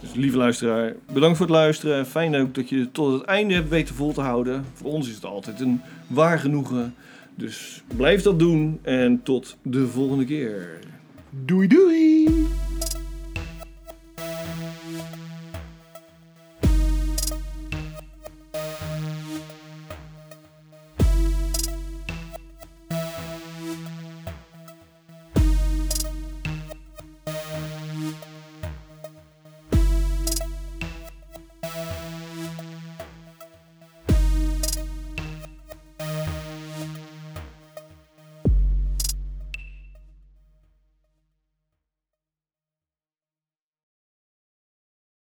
Dus lieve luisteraar, bedankt voor het luisteren. Fijn ook dat je tot het einde hebt weten vol te houden. Voor ons is het altijd een waar genoegen. Dus blijf dat doen en tot de volgende keer. Doei doei.